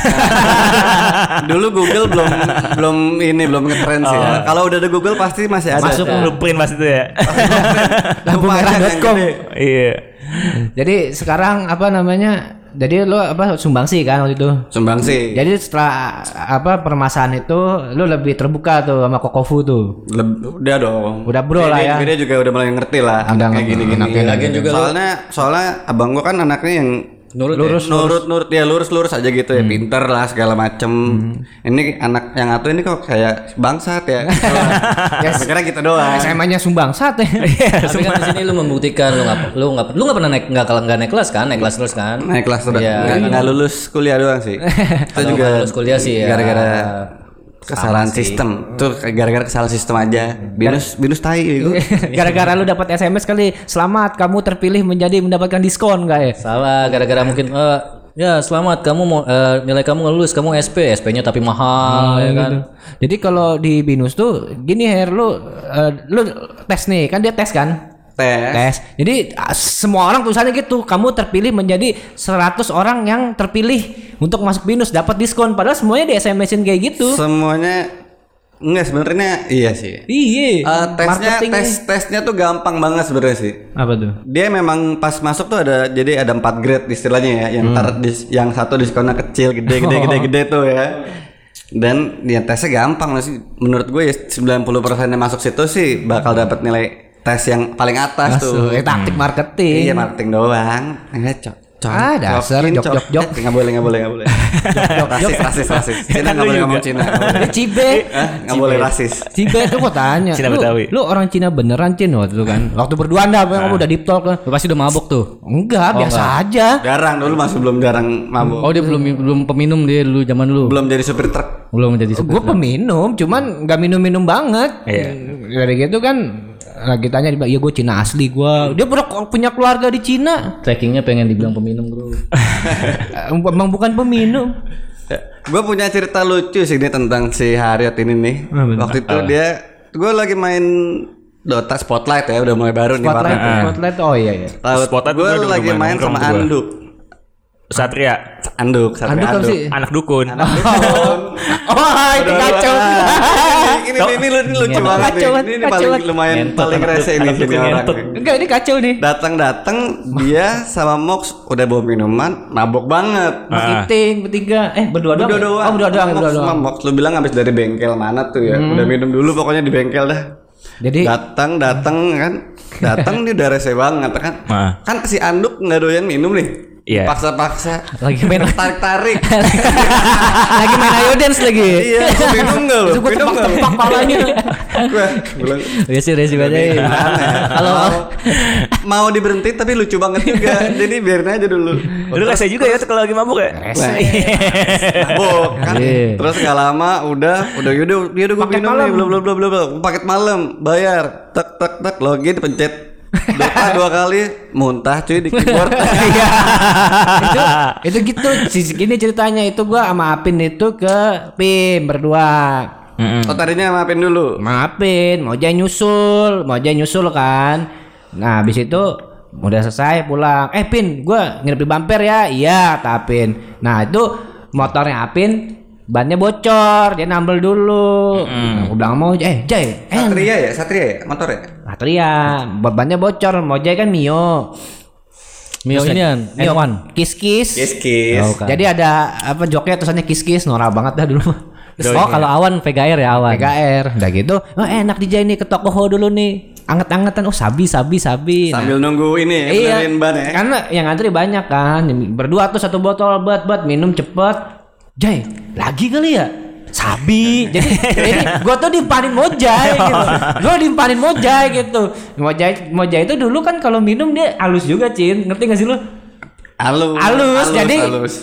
dulu Google belum belum ini belum ngetrend sih ya. Kalau udah ada Google pasti masih ada. Masuk blueprint pas itu ya. Lampumerah.com. Iya. Jadi sekarang apa namanya? Jadi lo apa sumbangsi kan waktu itu? Sumbang sih. Jadi setelah apa permasalahan itu lu lebih terbuka tuh sama Kokofu tuh. Leb- udah dong. Udah bro Dia- lah ya. Dia juga udah mulai ngerti lah. Udah kayak gini-gini. gitu. juga soalnya soalnya abang gua kan anaknya yang Nurut lurus, nurut, nurut, dia lurus, lurus aja gitu ya, pinter lah segala macem. Ini anak yang satu ini kok kayak bangsat ya. ya, sekarang kita doang. SMA-nya Sumbangsat ya. Tapi kan di sini lu membuktikan lu nggak lu nggak lu nggak pernah naik nggak nggak naik kelas kan naik kelas terus kan. Naik kelas terus, Iya. nggak, lulus kuliah doang sih. Kita Kalau juga lulus kuliah sih ya. gara-gara kesalahan sistem. Tuh gara-gara kesalahan sistem aja. Binus binus tai itu. Gara-gara lu dapat SMS kali, selamat kamu terpilih menjadi mendapatkan diskon enggak ya? Salah gara-gara mungkin eh, ya selamat kamu mau eh, nilai kamu nggak lulus kamu SP SP-nya tapi mahal ya kan. Jadi kalau di Binus tuh gini Her lu eh, lu tes nih, kan dia tes kan? Tes. Tes. Jadi semua orang tulisannya gitu, kamu terpilih menjadi 100 orang yang terpilih untuk masuk Binus dapat diskon padahal semuanya di SMS-in kayak gitu. Semuanya enggak sebenarnya iya sih. Iya. Eh, tesnya tes tesnya tuh gampang banget sebenarnya sih. apa tuh? Dia memang pas masuk tuh ada jadi ada empat grade istilahnya ya. Yang Hmm. tar, dis- yang satu diskonnya kecil, gede, gede, gede, gede tuh ya. Dan ya tesnya gampang sih. Menurut gue ya 90% yang masuk situ sih bakal dapat nilai tes yang paling atas tuh. Masuk, eh, taktik marketing. Iya marketing doang. Ngaco. Ah, dasar jok cok- jok jok. Eh, nggak boleh nggak boleh nggak boleh rasis rasis rasis Cina nggak boleh ngomong Cina. Ini Cibe. Hah? nggak boleh rasis Cibe tuh gua tanya. Cina lu, Betawi. lu orang Cina beneran Cin waktu itu kan. Waktu berduaan dah Ah. kamu udah deep talk kan. Lu pasti udah mabok tuh. Enggak, biasa aja. jarang dulu masih belum jarang mabuk Oh dia belum belum peminum dia dulu zaman dulu. belum jadi supir truk Belum jadi supir. Gue peminum, cuman nggak minum-minum banget. Iya. Dari gitu kan lagi tanya dia bilang, iya gue Cina asli gue. Dia punya, punya keluarga di Cina. Trackingnya pengen dibilang peminum bro. Emang bukan peminum. gue punya cerita lucu sih ini tentang si Harriet ini nih waktu itu dia gue lagi main Dota Spotlight ya udah mulai baru nih Spotlight, warna. spotlight, oh iya iya. Tahu Spotlight gue lagi main sama tuh Anduk Satria, Anduk Satria Anduk apa sih? anak dukun. Oh, itu kacau. ini, ini, ini, ini lucu banget nih. Kacau, Ini, ini kacau. paling lumayan Ngentot, paling anak rese ini anak sini dukun orang. nih. Enggak, ini kacau nih. Datang-datang dia sama Mox udah bawa minuman, mabok banget. Mas Iting bertiga, eh berdua doang. Berdua ya? doang. Oh, berdua doang, Mox berdua sama doang. Hmm. Mox lu bilang habis dari bengkel mana tuh ya? Udah minum dulu pokoknya di bengkel dah. Jadi datang datang kan datang dia udah rese banget kan Ah. kan si anduk nggak doyan minum nih Iya. paksa-paksa Lagi main tarik tarik lagi main ayo dance lagi. iya minum nggak lu gue minum nggak lu tepak palanya. gue bilang Resi resi aja. ya? Kalau mau, mau diberhenti tapi lucu banget juga jadi biarin aja dulu Lu rese juga ya kalau lagi mabuk ya? Nah, mabok kan Iya. terus nggak lama udah udah yaudah yaudah gue minum malam. nih belum belum belum belum belum paket malam bayar tek tek tek login pencet Dota dua kali muntah cuy di keyboard. Itu itu gitu. Sisi gini ceritanya. Itu gua sama Apin itu ke Pim berdua. Oh tadinya maafin dulu? Maafin mau aja nyusul. Mau aja nyusul kan. Nah habis itu udah selesai pulang. Eh Pin gua nginep di bumper ya. Iya tapin nah itu motornya Apin bannya bocor dia nambel dulu nah, gua bilang mau eh Jay eh Satria ya Satria ya motor ya Satria bannya bocor mau Jay kan Mio Mio ini kan Mio N1. kis kis Kiss kiss Oh, kan. Jadi ada apa joknya tulisannya kis-kis norak banget dah dulu. Oh kalau awan VGR ya awan. PKR. Udah gitu, oh enak DJ nih ke toko ho dulu nih. Anget-angetan oh sabi sabi sabi. Nah, Sambil nunggu ini ya iya. ban ya Karena yang ngantri banyak kan. Berdua tuh satu botol buat buat minum cepet. Jay, lagi kali ya? Sabi. jadi jadi gua tuh dimpanin mojai gitu. Gua dimpanin mojai gitu. Mojai mojai itu dulu kan kalau minum dia halus juga, Cin. Ngerti gak sih lu? Halus Halus, jadi halus.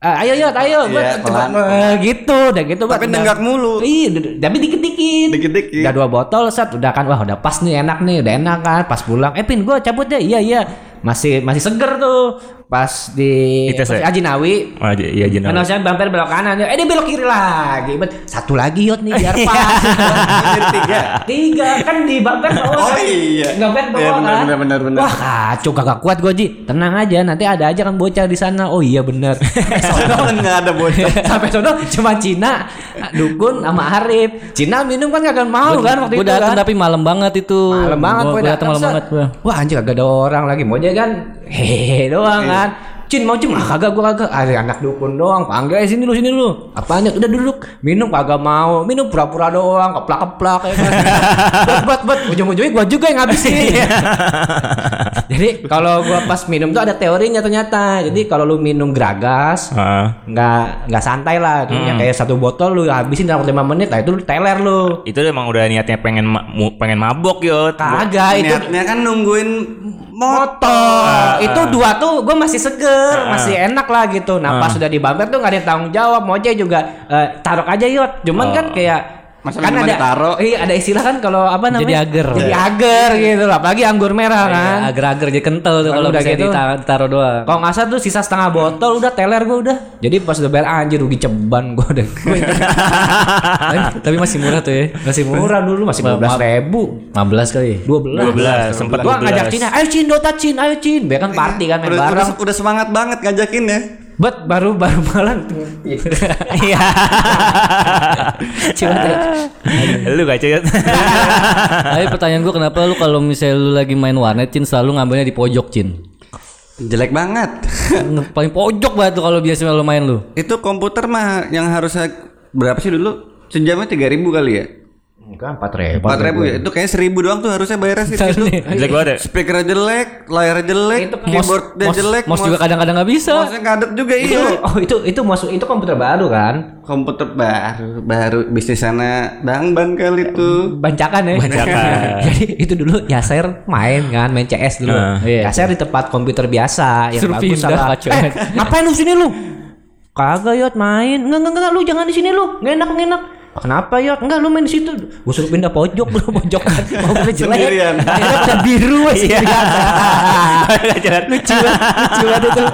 Ah, ayo yuk, ayo, Iya, buat coba pelan. eh, gitu, udah gitu. Tapi nenggak mulu. Iya, tapi dikit-dikit. Dikit-dikit. Udah dua botol set, udah kan, wah udah pas nih, enak nih, udah enak kan. Pas pulang, eh pin, gue cabut deh, iya iya, masih masih seger tuh. Pas di pas ya? Ajinawi, Oh, iya Kan jenama. harusnya bumper belok kanan, eh dia belok kiri lagi. Bet, Satu lagi yot nih biar pas. Jadi tiga. Tiga kan di bumper bawah. Oh, kan? iya. Bumper bawah Iya, benar, kan. benar, benar, benar. Wah kacau kagak kuat gue Ji. Tenang aja, nanti ada aja kan bocah di sana. Oh iya bener. Soalnya nggak ada bocah. Sampai sono cuma Cina, Dukun sama Arif. Cina minum kan kagak mau kan waktu Gue itu datang kan. tapi malam banget itu. Malam banget Gua- gue gua datang malam banget. Wah anjir kagak ada orang lagi. Mau aja kan hehehe doang Iya. Kan. Cin mau cin? Ah kagak gua kagak. Ada anak dukun doang. Panggil sini lu sini lu apanya udah duduk. Minum kagak mau. Minum pura-pura doang. Keplak-keplak ya kan? Buat buat buat ujung-ujungnya gua juga yang ngabisin. Iya. jadi kalau gua pas minum tuh ada teorinya ternyata. Jadi kalau lu minum geragas Heeh. nggak nggak santai lah. Artinya kayak satu botol lu habisin dalam lima menit nah itu lu teler lu. Itu emang udah niatnya pengen ma- pengen mabok yo. kagak itu Niatnya kan nungguin motor. Itu dua tuh gue masih seger masih enak lah gitu. Nah pas sudah di bumper tuh nggak ada yang tanggung jawab. Moje juga eh, taruh aja yot. Cuman kan kayak Masalah kan ada ditaruh. iya ada istilah kan kalau apa namanya Jadi ager. jadi ager gitu loh apalagi anggur merah kan Ya, Agar-agar jadi kental tuh Kalau udah gitu. ditaruh, ditaruh doang. kalau nggak salah tuh sisa setengah botol udah teler gue udah jadi pas udah bayar anjir rugi ceban gue udah tapi, tapi masih murah tuh ya. masih murah dulu masih dua belas ribu 15 kali. dua belas 12, sempat Gua 12. ngajak Cina, ayo Cin, Dota Cin, ayo Cin. Biar kan party kan main bareng. udah semangat banget ngajakin ya. Bet baru baru malam. Iya. Cuma Lu gak cewek. Tapi pertanyaan gua kenapa lu kalau misalnya lu lagi main warnet Cin selalu ngambilnya di pojok Cin. Jelek banget. Paling pojok banget tuh kalau biasanya lu main lu. itu komputer mah yang harusnya berapa sih dulu? Sejamnya 3000 kali ya? Enggak empat ribu. Empat ribu ya? Itu kayaknya seribu doang tuh harusnya bayarnya sih itu. Jelek banget ya. Speaker jelek, layar jelek, Itu kan keyboard Mos- jelek, Mos juga kadang-kadang nggak bisa. mouse-nya ngadet juga Itu, iya. oh itu itu masuk itu komputer baru kan? Komputer baru, baru bisnis sana bang ban kali tuh. Bancakan ya. Bancakan. Jadi itu dulu Yaser main kan, main CS dulu. Ah, iya. Yaser di tempat komputer biasa yang Suruh bagus sama. Eh, ngapain lu sini lu? Kagak yot main. Enggak enggak enggak lu jangan di sini lu. Enggak enak enggak enak. Kenapa yot? Enggak lu main di situ. Gua suruh pindah pojok lu pojok kan. Mau beli jelek. Akhirnya bisa biru wes. Iya. lucu banget, lucu banget itu.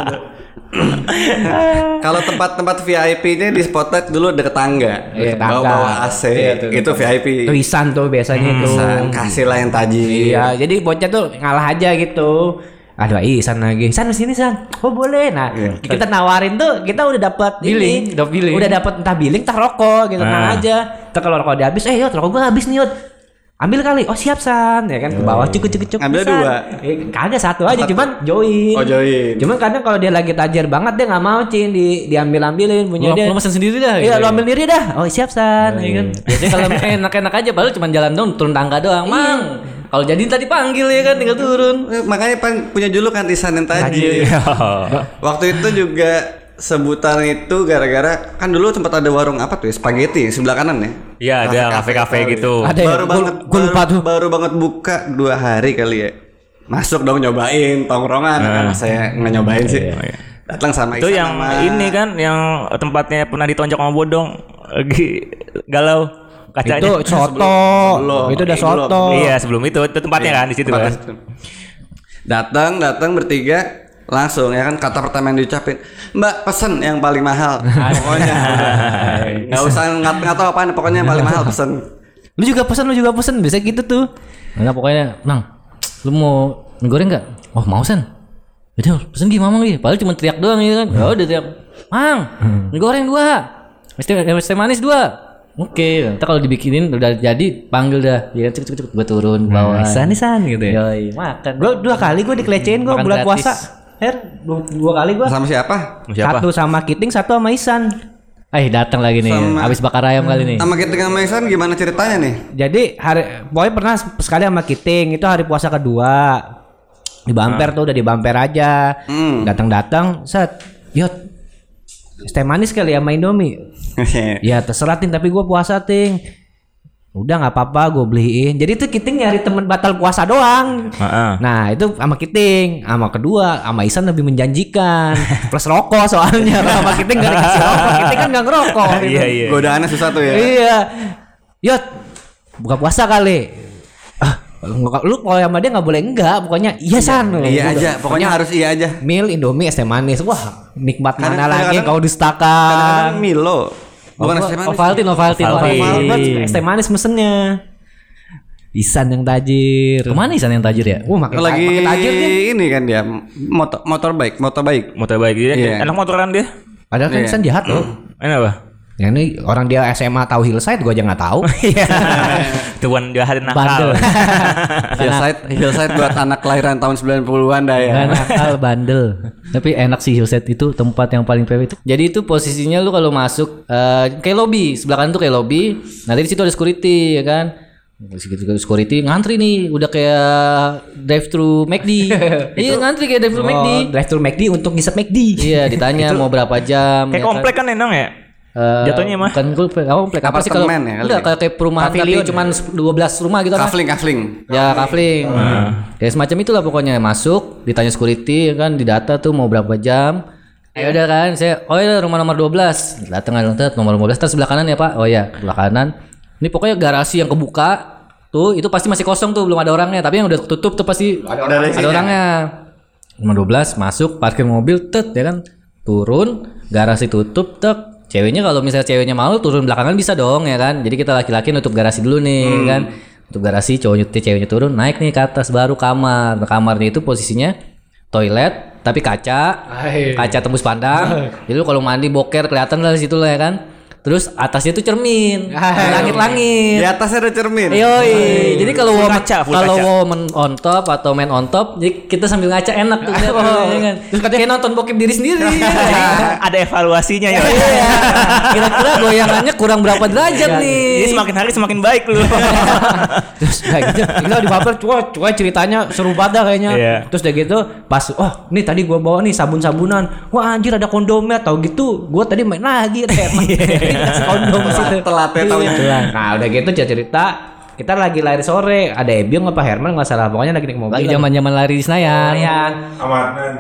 Kalau tempat-tempat VIP-nya di spotlight dulu deket tangga. Iya, tangga. Bawa-bawa AC. itu VIP. Itu Isan tuh biasanya itu. San, kasih lah yang taji. Iya, jadi bocah tuh ngalah aja gitu. Aduh, Isan lagi. San sini San. Oh boleh. Nah, Iya. kita nawarin tuh, kita udah dapat Billing, ini. udah billing. Udah dapat entah billing, entah rokok gitu. Tenang Ah. aja. Ntar kalau rokok udah habis, eh yot rokok gua habis nih yot. Ambil kali. Oh siap San. Ya kan ke bawah cukup cukup cukup. Ambil San. dua. Eh, kagak satu aja, cuman join. Oh, join. Cuman kadang kalau dia lagi tajir banget dia nggak mau cin di diambil ambilin punya Lu, dia. lu mesen sendiri dah. Iya, gitu. lu ambil diri dah. Oh, siap San. Ya kan. Biasanya kalau enak-enak aja padahal cuma jalan dong turun tangga doang. Mang. Kalau jadi tadi panggil ya kan tinggal turun. Eh, Makanya pan punya julukan Isan yang taji. Waktu itu juga sebutan itu gara-gara kan dulu sempat ada warung apa tuh ya? Spaghetti yang sebelah kanan ya. Iya, ada kafe-kafe gitu. Ada ya? baru banget gua lupa baru, tuh. baru banget buka dua hari kali ya. Masuk dong nyobain tongkrongan kan saya nggak nyobain sih. Datang sama Itu yang sama- ini kan yang tempatnya pernah ditonjok sama bodong lagi galau kacanya. Itu soto. Belum. Itu udah Eh, belum. soto. Iya, sebelum itu itu tempatnya kan di situ kan. Datang, datang bertiga langsung ya kan kata pertama yang diucapin Mbak pesen yang paling mahal pokoknya nggak usah nggak nggak tahu apaan pokoknya yang paling mahal pesen Lu juga pesan, lu juga pesan. Bisa gitu tuh. Enggak pokoknya, Nang, lu mau goreng enggak? Oh, mau San. Yaudah, pesen gimana lagi? Padahal cuma teriak doang gitu kan. Ya udah teriak, "Mang, mie goreng dua. Es teh es teh manis dua." Oke, ntar kalau dibikinin udah jadi panggil dah. Ya cek cek cek gua turun ke bawah. San san gitu ya. Yoi, makan. Gue dua kali gue dikelecehin gue bulan gratis. puasa. Her, dua, dua kali gue. sama siapa Siapa? Satu sama Kiting, satu sama Isan. Eh, datang lagi nih. Sama- Habis bakar ayam kali nih. sama kita sama Isan gimana ceritanya nih Jadi hari pokoknya pernah sekali sama Kiting itu hari puasa kedua. Di bumper tuh udah di bumper aja. Hmm. Datang-datang, set. Yot. Es teh manis kali ya sama Indomie. Ya terserah ting tapi gue puasa ting. Udah nggak apa-apa gue beliin. Jadi tuh Kiting nyari temen batal puasa doang. Heeh. Nah itu sama Kiting, sama kedua, sama Isan lebih menjanjikan. Plus rokok soalnya kalau sama Kiting gak dikasih rokok, Kiting kan gak ngerokok. gitu. Iya, iya. godaannya susah tuh ya Iya. Yot, buka puasa kali. Lu kalau sama dia nggak boleh enggak, pokoknya iya san. iya Udah. aja pokoknya harus iya aja Mil Indomie es teh manis. Wah, nikmat Kadang- mana lagi kadang-kadang- kau dustakan. kadang-kadang Milo bukan es teh manis Ovaltine, Ovaltine, Ovaltine. Mahal banget Ovaltine. es teh manis mesennya. Isan yang tajir. Ke mana Isan yang tajir ya? Wah, makin, lagi makin tajir dia. ini kan dia motor motor baik motor baik Motor baik dia. Iya. Enak motoran dia. Padahal kan Iya. Isan jahat loh. Enak apa? Ya ini orang dia SMA tahu hillside gua aja nggak tahu. Tuan jahat Bandel. nakal. hillside hillside buat anak kelahiran tahun 90-an dah ya Gak nakal bandel. Tapi enak sih Hillside itu tempat yang paling PW itu. Jadi itu posisinya lu kalau masuk eh, kayak lobby, sebelah kanan tuh kayak lobby. Nanti di situ ada security ya kan. Security ngantri nih, udah kayak drive thru McD. iya ngantri kayak drive thru McD. Oh, drive thru McD untuk ngisep McD. Iya, ditanya mau berapa jam. Kayak ya kan. komplek kan enak ya? Eh, Jatuhnya mah. Bukan komplek, apa komplek apa sih kalau ya, enggak ya? kayak, kayak perumahan Pavilion. tapi cuman 12 rumah gitu kan. kafling kafling Ya kafling. Ya semacam itulah pokoknya masuk, ditanya security ya kan, didata tuh mau berapa jam. Ayo udah kan, saya oh ya rumah nomor 12. Datang datang nomor 15 terus sebelah kanan ya, Pak. Oh ya, sebelah kanan. Ini pokoknya garasi yang kebuka tuh itu pasti masih kosong tuh, belum ada orangnya, tapi yang udah tutup tuh pasti ada, orangnya. Nomor 12 masuk, parkir mobil, tet ya kan. Turun, garasi tutup, tek. Ceweknya kalau misalnya ceweknya mau turun belakangan bisa dong ya kan. Jadi kita laki-laki nutup garasi dulu nih Hmm. kan. Nutup garasi, cowoknya ceweknya turun, naik nih ke atas baru kamar. Nah, kamarnya itu posisinya toilet tapi kaca. Hai. Kaca tembus pandang. Jadi lu kalau mandi boker kelihatan lah di situ lah ya kan. Terus atasnya itu cermin, langit-langit. Di atasnya ada cermin. Yoi. Jadi kalau Full woman kaca, kalau kaca. woman on top atau man on top, jadi kita sambil ngaca enak tuh ya kan. Terus katanya kayak nonton bokep diri sendiri. Ada evaluasinya ya. Iya. Kira-kira goyangannya kurang berapa derajat nih? Ini semakin hari semakin baik lu. Terus kayak gitu, kita di baper cua cua ceritanya seru banget dah kayaknya. Iya. Terus udah gitu pas oh nih tadi gua bawa nih sabun-sabunan. Wah anjir ada kondomnya tau gitu. Gua tadi main lagi. kondom situ. Telat ya taunya. Iya. Nah udah gitu dia cerita kita lagi lari sore ada Ebiong apa Herman nggak salah pokoknya lagi naik mobil Lagi zaman-zaman lari di Senayan. Lumayan.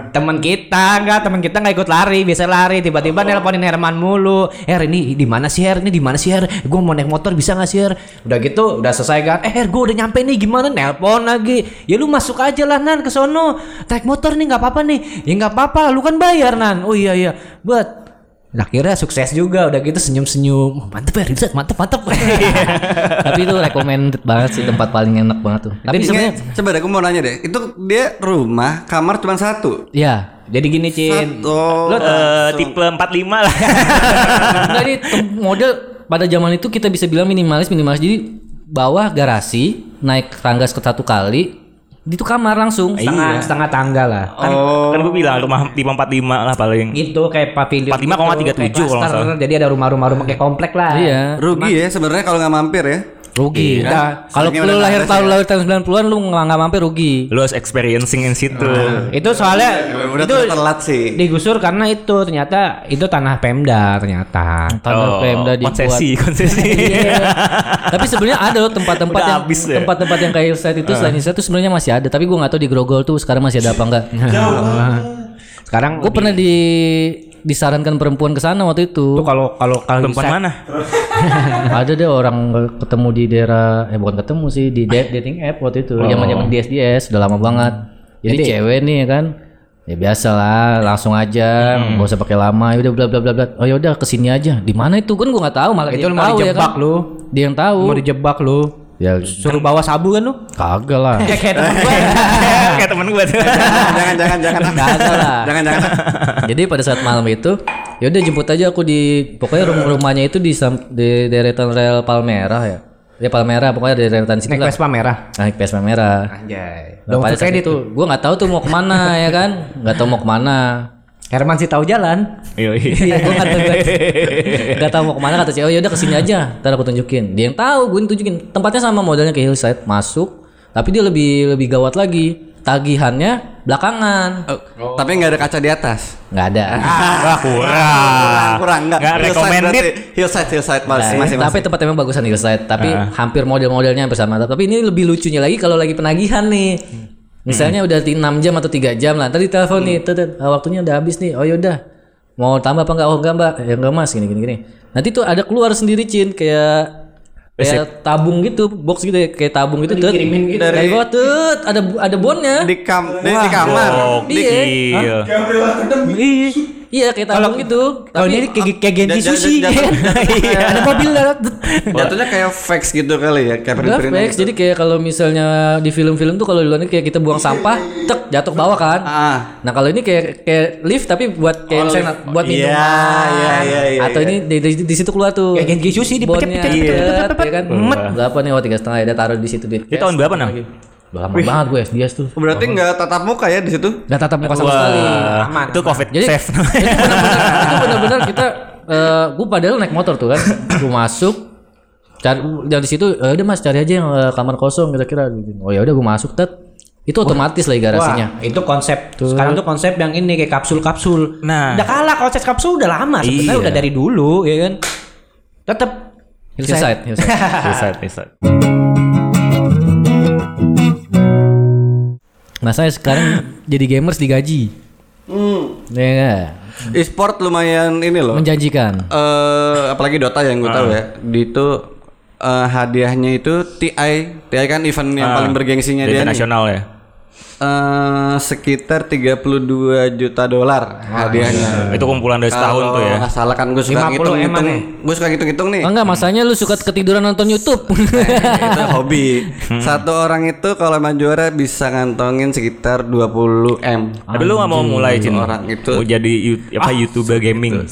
Temen kita enggak, temen kita nggak ikut lari, biasa lari. Tiba-tiba nelponin Herman mulu. Her ini di mana sih Her? Ini di mana sih Her? Gue mau naik motor bisa nggak sih Her? Udah gitu, udah selesai kan? Eh Her, gue udah nyampe nih. Gimana? Nelpon lagi. Ya lu masuk aja lah Nan ke sono. Naik motor nih nggak apa-apa nih. Ya nggak apa-apa, lu kan bayar Nan. Oh iya iya. Buat Nah, akhirnya sukses juga udah gitu senyum-senyum. Oh, mantep ya, Rizat, mantep mantep. Tapi itu recommended banget sih tempat paling enak banget tuh. Tapi sebenarnya Coba deh, aku mau nanya deh. Itu dia rumah, kamar cuma satu. ya Jadi gini Cin. Satu. Lu Eh, tipe 45 lah. Enggak ini model pada zaman itu kita bisa bilang minimalis minimalis jadi bawah garasi naik tangga satu kali itu kamar langsung setengah setengah tangga lah. Kan, kan gue bilang rumah tipe 45 lah paling. Gitu kayak pavilion 45,37 gitu, kayak kalau nggak cluster. salah. Jadi ada rumah-rumah rumah kayak komplek lah. iya Rugi ya sebenarnya kalau nggak mampir ya. Rugi Iya. Nah, kalau lu lahir tahun ya. lahir tahun 90-an lu nggak nggak mampir rugi Lu harus experiencing in situ. Itu soalnya Udah itu telat sih. digusur karena itu ternyata itu tanah Pemda ternyata. tanah Oh, Pemda dibuat konsesi, konsesi. Iya. Tapi sebenarnya ada loh tempat-tempat yang habis ya? tempat-tempat yang kayak hillside itu selain hillside itu sebenarnya masih ada. Tapi gua nggak tahu di Grogol tuh sekarang masih ada apa enggak. Sekarang Gue pernah di disarankan perempuan ke sana waktu itu. tuh kalau kalau kalau Perempuan bisa- mana? ada deh orang ketemu di daerah eh bukan ketemu sih di da- dating app waktu itu. Zaman zaman DSDS udah lama banget. Jadi, Jadi- cewek nih ya kan? Ya biasa lah langsung aja nggak usah pakai lama. Ya udah bla bla bla bla. Oh ya udah ke sini aja. Di mana itu? Kan gua nggak tahu malah itu dia yang mau tahu ya dijebak kan? lu. dia yang tahu. Mau dijebak lu. Ya Suruh bawa sabu kan lu? kagak lah Ya kayak temen gua. Kayak temen gue. jangan jangan jangan. Kagak lah. Jangan jangan. Jadi pada saat malam itu, ya udah jemput aja aku di pokoknya rumah rumahnya itu di sam- di deretan rel Palmerah ya. Ya Palmerah pokoknya di deretan situ Naik. Vespa merah. Naik Vespa merah. Anjay. Nah, Dong pada saat itu, gue nggak tahu tuh mau ke mana ya kan, nggak tahu mau ke mana. Herman sih tahu jalan. Iya, Iya, gue tahu, nggak tahu mau ke mana kata si oh ya udah ke sini aja, ntar aku tunjukin. Dia yang tahu, gue yang tunjukin. Tempatnya sama modelnya kayak hillside, masuk, tapi dia lebih lebih gawat lagi. Tagihannya belakangan, Oh, Tapi nggak ada kaca di atas. nggak ada. Wah, kurang. kurang kurang nggak. Nggak Hillside recommended. berarti. Hillside hillside masih Nah, masih tapi masih. tempat emang bagusan hillside, tapi hampir model-modelnya hampir sama. Tapi ini lebih lucunya lagi kalau lagi penagihan nih. Misalnya udah 6 jam atau 3 jam lah. Tadi telepon nih, "Tet, tet, ah, waktunya udah habis nih. Oh yaudah. Mau tambah apa enggak? Oh enggak, Mbak. Ya enggak, Mas. Gini gini gini. Nanti tuh ada keluar sendiri, Cin, kayak kayak tabung gitu, box gitu ya, kayak tabung gitu tuh. Dikirimin gitu. Dari bawah tuh ada ada bonnya. Di kam di, di kamar. Iya. Gokil. Iya, kayak tabung gitu. Kalau Tapi ini kayak kayak Genji sushi. Iya. Ada mobil lah. Jatuhnya kayak fax gitu kali ya, kayak print fix, jadi kayak kalau misalnya di film-film tuh kalau di luar ini kayak kita buang sampah, tek jatuh ke bawah kan. Ah. Nah kalau ini kayak kayak lift tapi buat kayak misalnya buat Iya, minuman. iya, iya, iya, Atau iya. ini di, di, di situ keluar tuh. Kayak Genji sushi, dipecet, Bonnya, pecet, pecet, pecet, pecet, pecet, ya kan. Met. Berapa nih? Oh tiga setengah ya. Taruh di situ duit. Itu tahun berapa, Nang? Udah lama banget gue SDS tuh. Berarti nggak tatap muka ya di situ? Gak tatap muka sama sekali. Aman, itu covid Jadi safe. itu benar-benar itu benar-benar kita eh gue padahal naik motor tuh kan. Gue masuk cari dari situ eh, udah mas cari aja yang eh, kamar kosong kira-kira oh ya udah gue masuk tet itu otomatis lagi garasinya Wah, itu konsep sekarang tuh konsep yang ini kayak kapsul-kapsul. Nah. udah kalah konsep kapsul udah lama sebenarnya Iya. udah dari dulu ya kan. Tetap hillside hillside Hillside, hillside. nah saya sekarang jadi gamers digaji Hmm. ya? E-sport lumayan ini loh. menjanjikan eh apalagi Dota yang gue tahu ya. Di itu eh, hadiahnya itu TI. TI kan event yang paling bergengsinya dia nih. nasional ya. Eh, sekitar 32 juta dolar hadiahnya. Itu kumpulan dari setahun tuh ya. Nggak salah kan gue suka 50 ngitung eman ngitung. ya? Gue suka ngitung-ngitung nih. oh, enggak masanya lu suka ketiduran nonton YouTube itu hobi. Satu orang itu kalau emang juara bisa ngantongin sekitar 20 m. Tapi lu gak mau mulai Cin orang itu. Mau jadi you- apa YouTuber gaming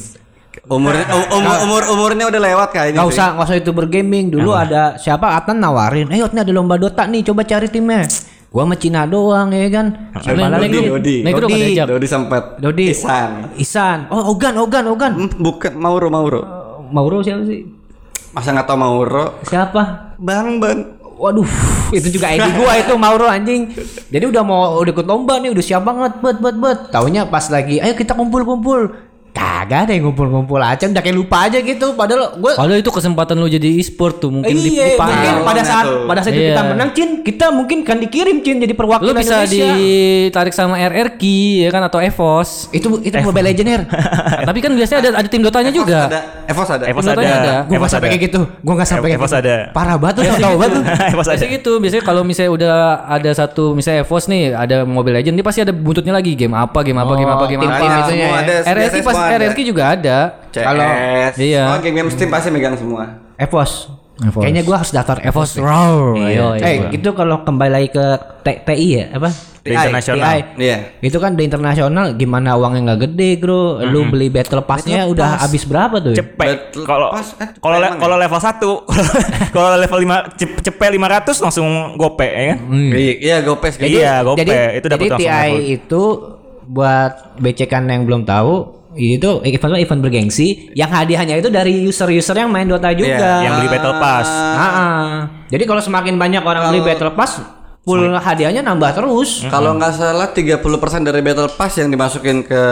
u- umur, umur umurnya udah lewat kayaknya. Gak usah, gak usah itu bergaming. Dulu ada siapa Atan nawarin, ayo ini ada lomba Dota nih, coba cari timnya. Gua sama Cina doang ya kan. Siapa lagi? Dodi. Dodi. Dodi. Jam. Dodi sempat. Dodi. Isan. Isan. Oh, Ogan, Ogan, Ogan. Hmm, Bukan Mauro Mauro. Mauro siapa sih? Masa nggak tau Mauro? Siapa? Bang Ban. Waduh, itu juga ID gua itu Mauro anjing. Jadi udah mau udah ikut lomba nih, udah siap banget, bet bet bet. Taunya pas lagi, ayo kita kumpul-kumpul. Kagak ada yang ngumpul-ngumpul aja, udah kayak lupa aja gitu. Padahal gua Kalau itu kesempatan lu jadi e-sport tuh mungkin di, iya, mungkin pada saat tuh. pada saat itu Iya. kita menang, Cin, kita mungkin kan dikirim Cin jadi perwakilan Lu bisa Indonesia. ditarik sama RRQ ya kan atau EVOS. Itu itu Mobile Legend Her. Tapi kan biasanya ada ada tim Dotanya juga. Ada. Evos ada. Evos ada. Evos gak sampai ada. kayak gitu. Gua gak sampai kayak Evos gitu. ada. Parah banget tuh, tahu banget tuh. Evos ada. Biasanya gitu, biasanya kalau misalnya udah ada satu misalnya EVOS nih, ada Mobile Legend, dia pasti ada buntutnya lagi game apa, game apa, game apa, game tim-tim apa. itunya semua ya. ada. RRQ biasanya pas ada. RRQ juga ada. CS. Kalau- Iya. Oh, game-game Steam pasti megang semua. Evos. Evos. Kayaknya gua harus daftar Evos. Raw. Iya, Iya, Eh, itu kalau kembali lagi ke T- TI ya, apa? Di internasional. Iya. Itu kan di internasional gimana uangnya nggak gede, Bro. Lu beli battle pass-nya udah habis berapa tuh? Cepet. Battle Kalau Pass, eh, kalau le- emang kalau level 1, kalau level 5 cep- cepet 500 langsung gope ya kan? Iya, Iya, Gopes gitu. Iya, gope. jadi, Itu dapat jadi langsung TI level. itu buat becekan yang belum tahu itu event event bergengsi yang hadiahnya itu dari user-user yang main Dota juga. Yang beli battle pass. Ah, ah. Jadi kalau semakin banyak orang beli battle pass, pool hadiahnya nambah terus. Kalau nggak salah 30% dari Battle Pass yang dimasukin ke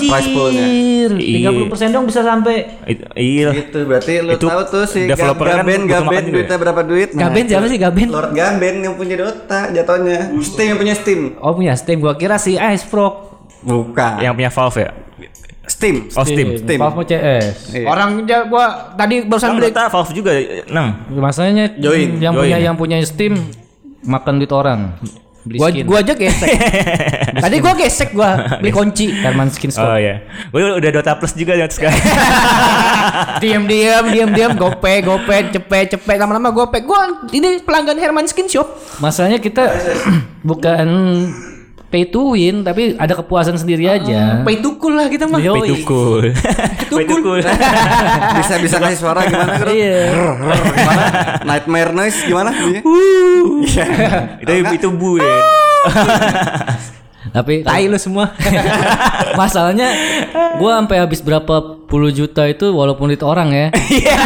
prize poolnya. Anjir, Iya. 30% dong bisa sampai Iya. Gitu berarti lu Itu tahu tuh si developer kan Gaben butuh Gaben duitnya berapa duit? Nah, Gaben siapa itu. sih Gaben? Lord Gaben yang punya Dota jatuhnya. Steam yang punya Steam. Oh punya Steam, gua kira si Ice Pro. Bukan. Yang punya Valve ya? Steam. Oh, Steam. Steam. Valve CS. Iya. Orang ja- gua tadi barusan beli Dota Valve juga, Nang. Masanya Join, yang join. punya yang punya Steam makan duit orang. Beli gua skin. gua aja gesek. tadi gua gesek gua beli kunci. Herman Skin Store. Oh iya. Gue udah Dota Plus juga ya sekarang. diam diam diam diam gope gope cepet cepet lama-lama gope gua ini pelanggan Herman Skin Shop Masanya kita bukan pay to win tapi ada kepuasan sendiri aja. pay to cool lah kita mah Yo. Pay to cool. Pay to cool. bisa bisa kasih suara gimana Bro? Iya. Gimana? Nightmare noise gimana? Iya. itu itu bu ya. Tapi tai lu semua masalahnya gua sampai habis berapa puluh juta itu walaupun duit orang ya. Iya.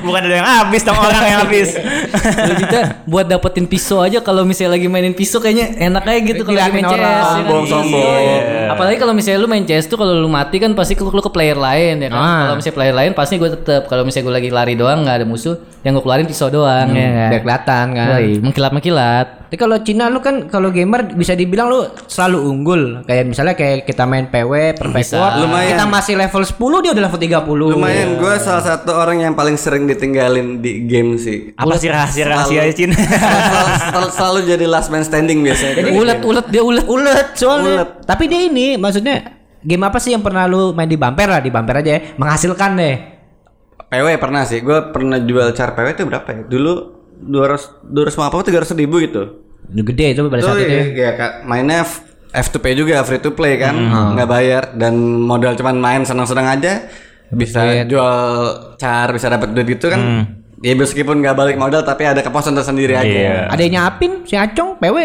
Bukan ada yang habis dong orang yang habis. 10 juta buat dapetin pisau aja kalau misalnya lagi mainin pisau kayaknya enak aja gitu kalau lagi main CS. orang. ya kan? Sombong, sombong. Iya. Apalagi kalau misalnya lu main CS tuh kalau lu mati kan pasti lu, lu ke player lain ya kan. Ah. Kalau misalnya player lain pasti gue tetep kalau misalnya gue lagi lari doang nggak ada musuh yang gue keluarin pisau doang ya kan. biar kelihatan kan mengkilat-mengkilat. Tapi kalau Cina lu kan kalau gamer bisa dibilang lu selalu unggul. Kayak misalnya kayak kita main PW, Perfect Bisa. World, Lumayan. kita masih level 10 dia udah level 30. Lumayan gue salah satu orang yang paling sering ditinggalin di game sih. Apa sih rahasia rahasia Cin? selalu, selalu, selalu jadi last man standing biasanya. Jadi Ulet-ulet dia ulet. ulet soalnya. Ulet. Tapi dia ini maksudnya game apa sih yang pernah lu main di bumper lah, di bumper aja ya, menghasilkan deh. PW pernah sih, gue pernah jual car PW itu berapa ya? Dulu 200 200 apa 300 ribu gitu. Udah gede itu pada saat itu ya. ya, Kak, mainnya F- F2P juga free to play kan, nggak bayar dan modal cuman main senang-senang aja bisa jual car bisa dapat duit gitu kan. Ya meskipun nggak balik modal tapi ada kepuasan tersendiri aja. Iya. Ada yang nyapin si Acong PW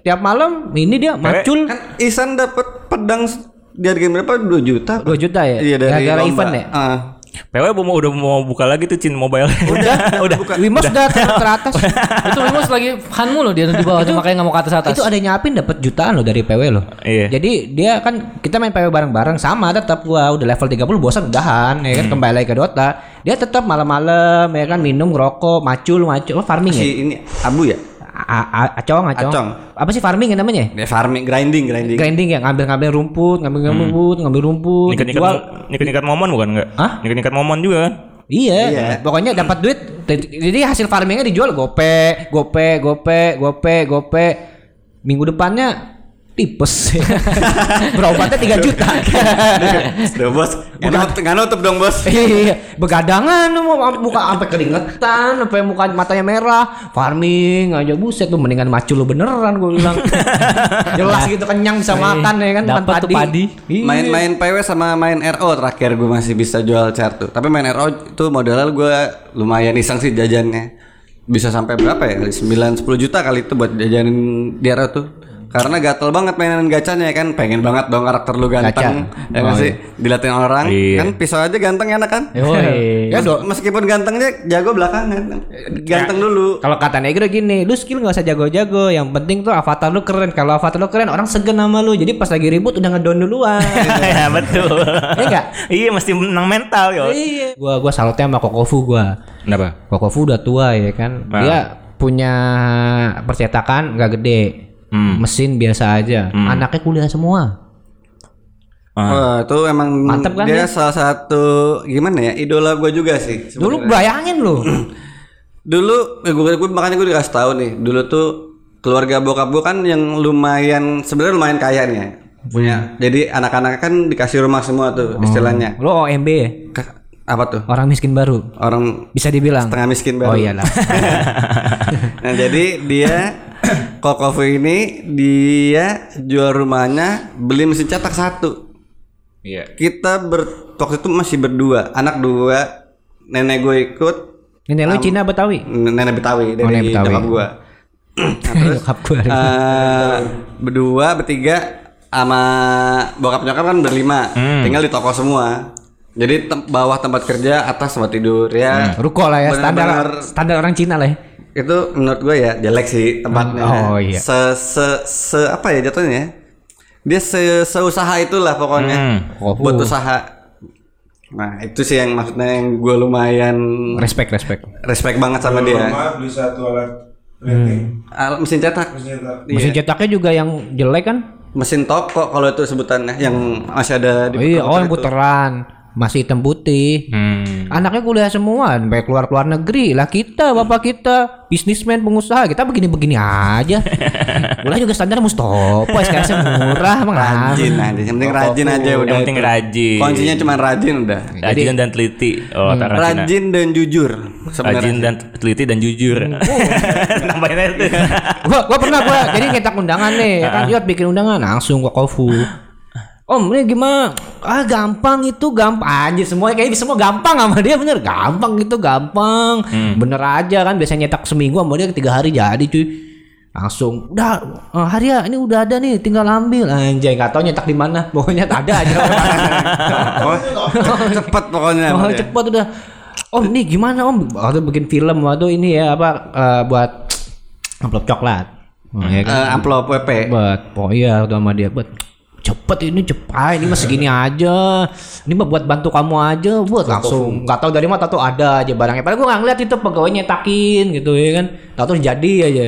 tiap malam ini dia macul Kan Isan dapat pedang di harga berapa? 2 juta. 2 juta ya. Iya dari Gara-gara event ya. Ah. PW mau udah mau buka lagi tuh Cin mobile. Udah, udah. Wimos udah ter- teratas. itu Wimos lagi hanmu loh dia di bawah tuh makanya nggak mau ke atas atas. itu ada yang nyapin dapat jutaan loh dari PW loh. Iya. Jadi dia kan kita main PW bareng-bareng sama tetap gua udah level 30 bosan udahan ya kan kembali lagi ke Dota. Dia tetap malam-malam ya kan minum ngerokok, macul, macul, oh, farming ya. Si ini Abu ya? A- a- acong, acong. Acong. Apa sih farming ya namanya? Dia farming, grinding, grinding. Grinding ya, ngambil-ngambil rumput, ngambil-ngambil rumput, ngambil rumput, Nikat-nikat dijual. nikat-nikat momon bukan enggak? Hah? Nikat-nikat momon juga kan? Iya, Iya. pokoknya dapat duit. Jadi hasil farmingnya dijual gope, gope, gope, gope, gope. Minggu depannya tipes. Berobatnya 3 juta. Duh, bos. Nggak nutup, nggak nutup dong, bos. Iya, begadangan mau muka sampai keringetan, sampai muka matanya merah, farming aja buset tuh mendingan macul lu beneran gue bilang. Jelas gitu kenyang bisa makan ya kan Dapat tuh padi. Iya. Main-main PW sama main RO terakhir gue masih bisa jual chart tuh. Tapi main RO itu modalnya gue lumayan iseng sih jajannya. Bisa sampai berapa ya? 9 10 juta kali itu buat jajanin di RO tuh. Karena gatel banget mainan gacanya ya kan Pengen banget dong karakter lu ganteng Ya nggak sih Dilatin orang Iya. Kan pisau aja ganteng enak kan Yoi. Ya do, meskipun gantengnya jago belakangan Ganteng dulu Kalau kata negro gini, lu skill gak usah jago-jago, yang penting tuh avatar lu keren. Kalau avatar lu keren, orang segen sama lu. Jadi pas lagi ribut udah ngedown duluan. ya betul. Iya nggak? Iya mesti menang mental yo. iya. Gua gua salutnya sama Kokofu gua. Kenapa? Kokofu udah tua ya kan. Nah. Dia punya percetakan nggak gede. Hmm. Mesin biasa aja. Anaknya kuliah semua. Wah itu emang Mantep kan dia dia? salah satu gimana ya idola gue juga sih. Dulu sebenarnya. bayangin lu. dulu eh, gue, gue makanya gue dikasih tahu nih dulu tuh keluarga bokap gue kan yang lumayan sebenarnya lumayan kaya nih ya. punya jadi anak-anak kan dikasih rumah semua tuh istilahnya Lu OMB ya? Ke- apa tuh Orang miskin baru. orang Bisa dibilang. setengah miskin baru Oh iyalah. nah jadi dia Kokofu ini dia jual rumahnya beli mesin cetak satu Iya. kita ber, waktu itu masih berdua anak dua nenek gue ikut Ini lu Cina Betawi. nenek Betawi dari Oh, nenek Betawi. nyokap gua. Nah, terus Nyokap gua. eh, berdua bertiga sama bokap nyokap kan berlima, Hmm. tinggal di toko semua. Jadi tem- bawah tempat kerja, atas tempat tidur ya. Ruko lah ya standar standar orang Cina lah ya. Itu menurut gue ya jelek sih tempatnya. Oh, iya. Se se se apa ya jatuhnya ya? Dia se seusaha itulah pokoknya. Hmm. Oh. Buat usaha. Nah, itu sih yang maksudnya yang gue lumayan Respect respect. respect banget sama dia. Rumah beli satu alat printing. Al- mesin cetak. Mesin cetak. Mesin cetaknya juga yang jelek kan? mesin toko kalau itu sebutannya yang masih ada di Oh iya, oh yang itu. Masih hitam putih. Hmm. Anaknya kuliah semua, sampai keluar keluar negeri. Lah kita, bapak kita, bisnismen, pengusaha, kita begini-begini aja. Kuliah juga standar Mustopo, SKS murah, emang rajin aja yang penting rajin aja udah Yang penting itu. rajin. kuncinya cuma rajin udah Rajin dan teliti. Oh, Cina. rajin dan jujur Rajin sebenarnya dan teliti dan jujur. Nambahin aja tuh. gua, gua pernah gua jadi nyetak undangan nih, ya kan Yot bikin undangan langsung ke Kofu. Om ini gimana? Ah gampang itu gampang aja semuanya kayaknya semua gampang sama dia bener. Gampang itu gampang. Bener aja kan biasanya nyetak seminggu sama dia tiga hari jadi cuy. Langsung udah eh, hari ya ini udah ada nih tinggal ambil. Anjay nggak tahu nyetak di mana pokoknya ada aja. Oh, cepet pokoknya oh, cepet udah. Om nih gimana om? Waktu bikin film waktu ini ya apa eh, buat amplop coklat. Oh, ya kan? Eh, amplop WP buat oh iya udah sama dia buat cepet ini cepet ini masih gini aja. Ini mah buat bantu kamu aja buat langsung. nggak tahu dari mana tahu ada aja barangnya. Padahal gue nggak ngeliat itu pegawai nyetakin gitu ya kan. Tahu tuh jadi aja.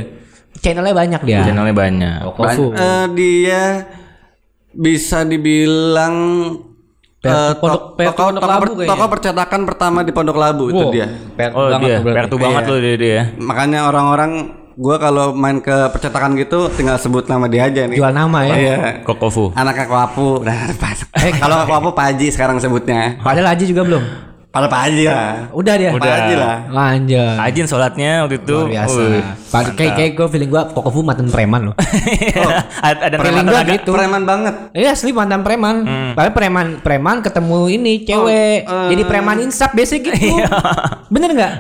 Channelnya banyak dia. Channelnya banyak. Kofu. Eh, dia bisa dibilang eh, Pondok- to- Pondok toko, toko, Labu per- kayaknya. toko percetakan pertama di Pondok Labu itu Wow, dia. Per- Oh banget dia, tuh berarti. pertu banget loh dia, dia. makanya orang-orang gua kalau main ke percetakan gitu tinggal sebut nama dia aja nih jual nama ya Iya. Kokofu. Anaknya Koapu. Nah, pas. Eh, kalau Koapu Pak Haji sekarang sebutnya. padahal Haji juga belum Pada Pak Haji lah. udah dia Pak Haji lah. lanjut Rajin sholatnya waktu itu. luar biasa Wih. Pa- kayak kayak gue feeling gue Kokofu mantan preman loh ada ada gua tenaga. gitu. Preman banget. Iya asli mantan preman. Padahal preman preman ketemu ini cewek. Jadi preman insap biasa gitu. Bener nggak?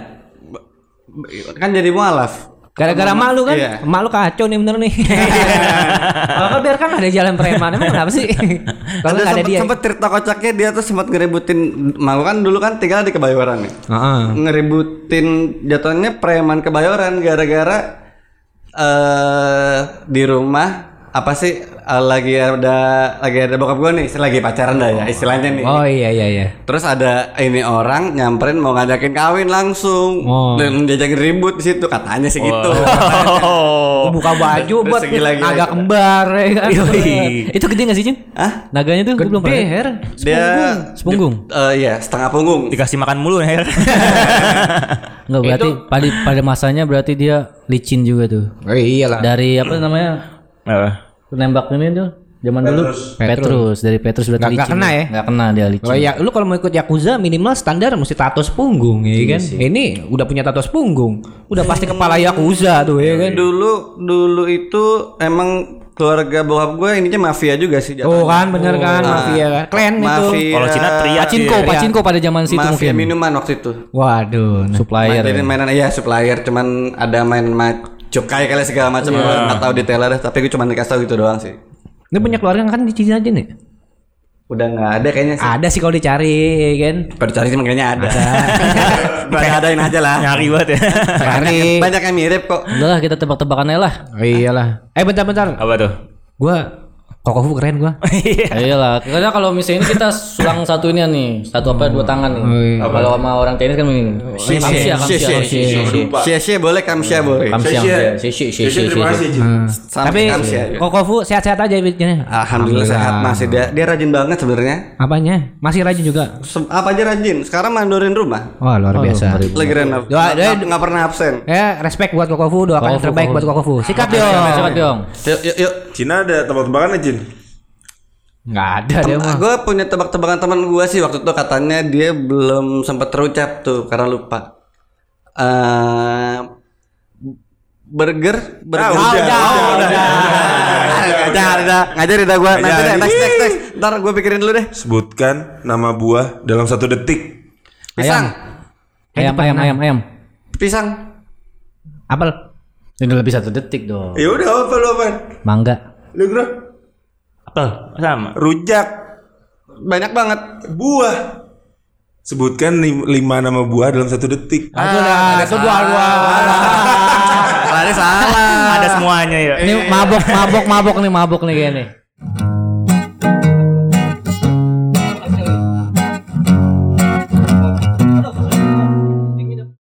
Kan jadi mualaf. Gara-gara malu kan? Iya. Malu kacau nih bener nih. Kalau biarkan ada jalan preman. Emang kenapa sih? Kalau ada sempet, dia. sempet cerita kocaknya dia tuh sempat ngeributin Mau kan dulu kan tinggal di Kebayoran nih. Heeh. Ngeributin jatuhnya preman Kebayoran gara-gara eh di rumah apa sih eh, lagi ada lagi ada bokap gue nih lagi pacaran dah ya istilahnya nih Oh iya iya iya. Terus ada ini orang nyamperin mau ngajakin kawin langsung Oh. dan diajakin ribut di situ katanya sih gitu. Oh. Gua buka baju Terus buat naga kembar ya kan. Itu gede gak sih, Cin? Hah? Naganya tuh gua belum Gede pernah. her. Dia Sepunggung. Eh iya, setengah punggung. Dikasih makan mulu Her. Enggak berarti pada pada masanya berarti dia licin juga tuh. Oh iyalah. Dari apa namanya? Apa? nembak ini tuh zaman dulu Petrus. Petrus dari Petrus udah licin. kena ya? Nggak kena dia licin. Kalau ya lu kalau mau ikut Yakuza minimal standar mesti tato punggung ya kan. Ini udah punya tato punggung. Udah pasti kepala Yakuza tuh ya kan. Dulu dulu itu emang keluarga bokap gue ininya mafia juga sih. Oh kan bener kan mafia kan. Klan itu. Mafia. Kalau Cina teriak Pacinko, dia. pacinko pada zaman situ mafia mungkin. minuman waktu itu. Waduh. nah. Supplier. Jadi mainan iya supplier cuman ada main main cukai kali segala macam gue nggak tahu detailnya dah tapi gue cuma dikasih tahu gitu doang sih. Ini punya keluarga kan di Cina aja nih. Udah nggak ada kayaknya sih. Ada sih kalau dicari kan. Pada cari sih kayaknya ada. Gue adain aja lah. Nyari banget ya. Cari. Banyak yang mirip kok. Udah lah kita tebak-tebakan aja lah. Iyalah. Eh bentar-bentar. Apa tuh? Gua Kokofu keren gua. Iyalah, karena kalau misalnya ini kita sulang satu ini nih, satu apa dua tangan nih. iya. Kalau sama orang tenis kan begini. Kamsia, kamsia, kamsia. Sia sia boleh kamsia boleh. Kamsia, Sia-sia. Sia-sia, terima kasih Tapi kamsia. Kokofu sehat-sehat aja bikinnya. Alhamdulillah sehat masih dia dia rajin banget sebenarnya. Apanya? Masih rajin juga. Apa aja rajin. Sekarang mandorin rumah. Wah, luar biasa. Lagi renov. Doa- doa- Nggak pernah absen. Ya, respect buat Kokofu, doakan yang terbaik buat Kokofu. Sikat dong. Sikat dong. Yuk yuk yuk. Cina ada tebak-tebakan Jin? Enggak ada dia mah. Gue punya tebak-tebakan teman gue sih waktu itu katanya dia belum sempat terucap tuh karena lupa. Eh burger, burger. Ah, udah, udah, udah, udah. Ngajar, udah, gue. Nanti deh, next, next, next. Ntar gue pikirin dulu deh. Sebutkan nama buah dalam satu detik. Pisang, Ayam, ayam, ayam, ayam. pisang. Apel. Ini lebih satu detik dong. Ya udah apa lu apa? Mangga. Lu bro? Apa? Sama. Rujak. Banyak banget. Buah. Sebutkan lim- lima nama buah dalam satu detik. Itu dah, itu dua dua. Tadi salah. Ada semuanya ya. Ini mabok, mabok, mabok nih, mabok nih kayaknya.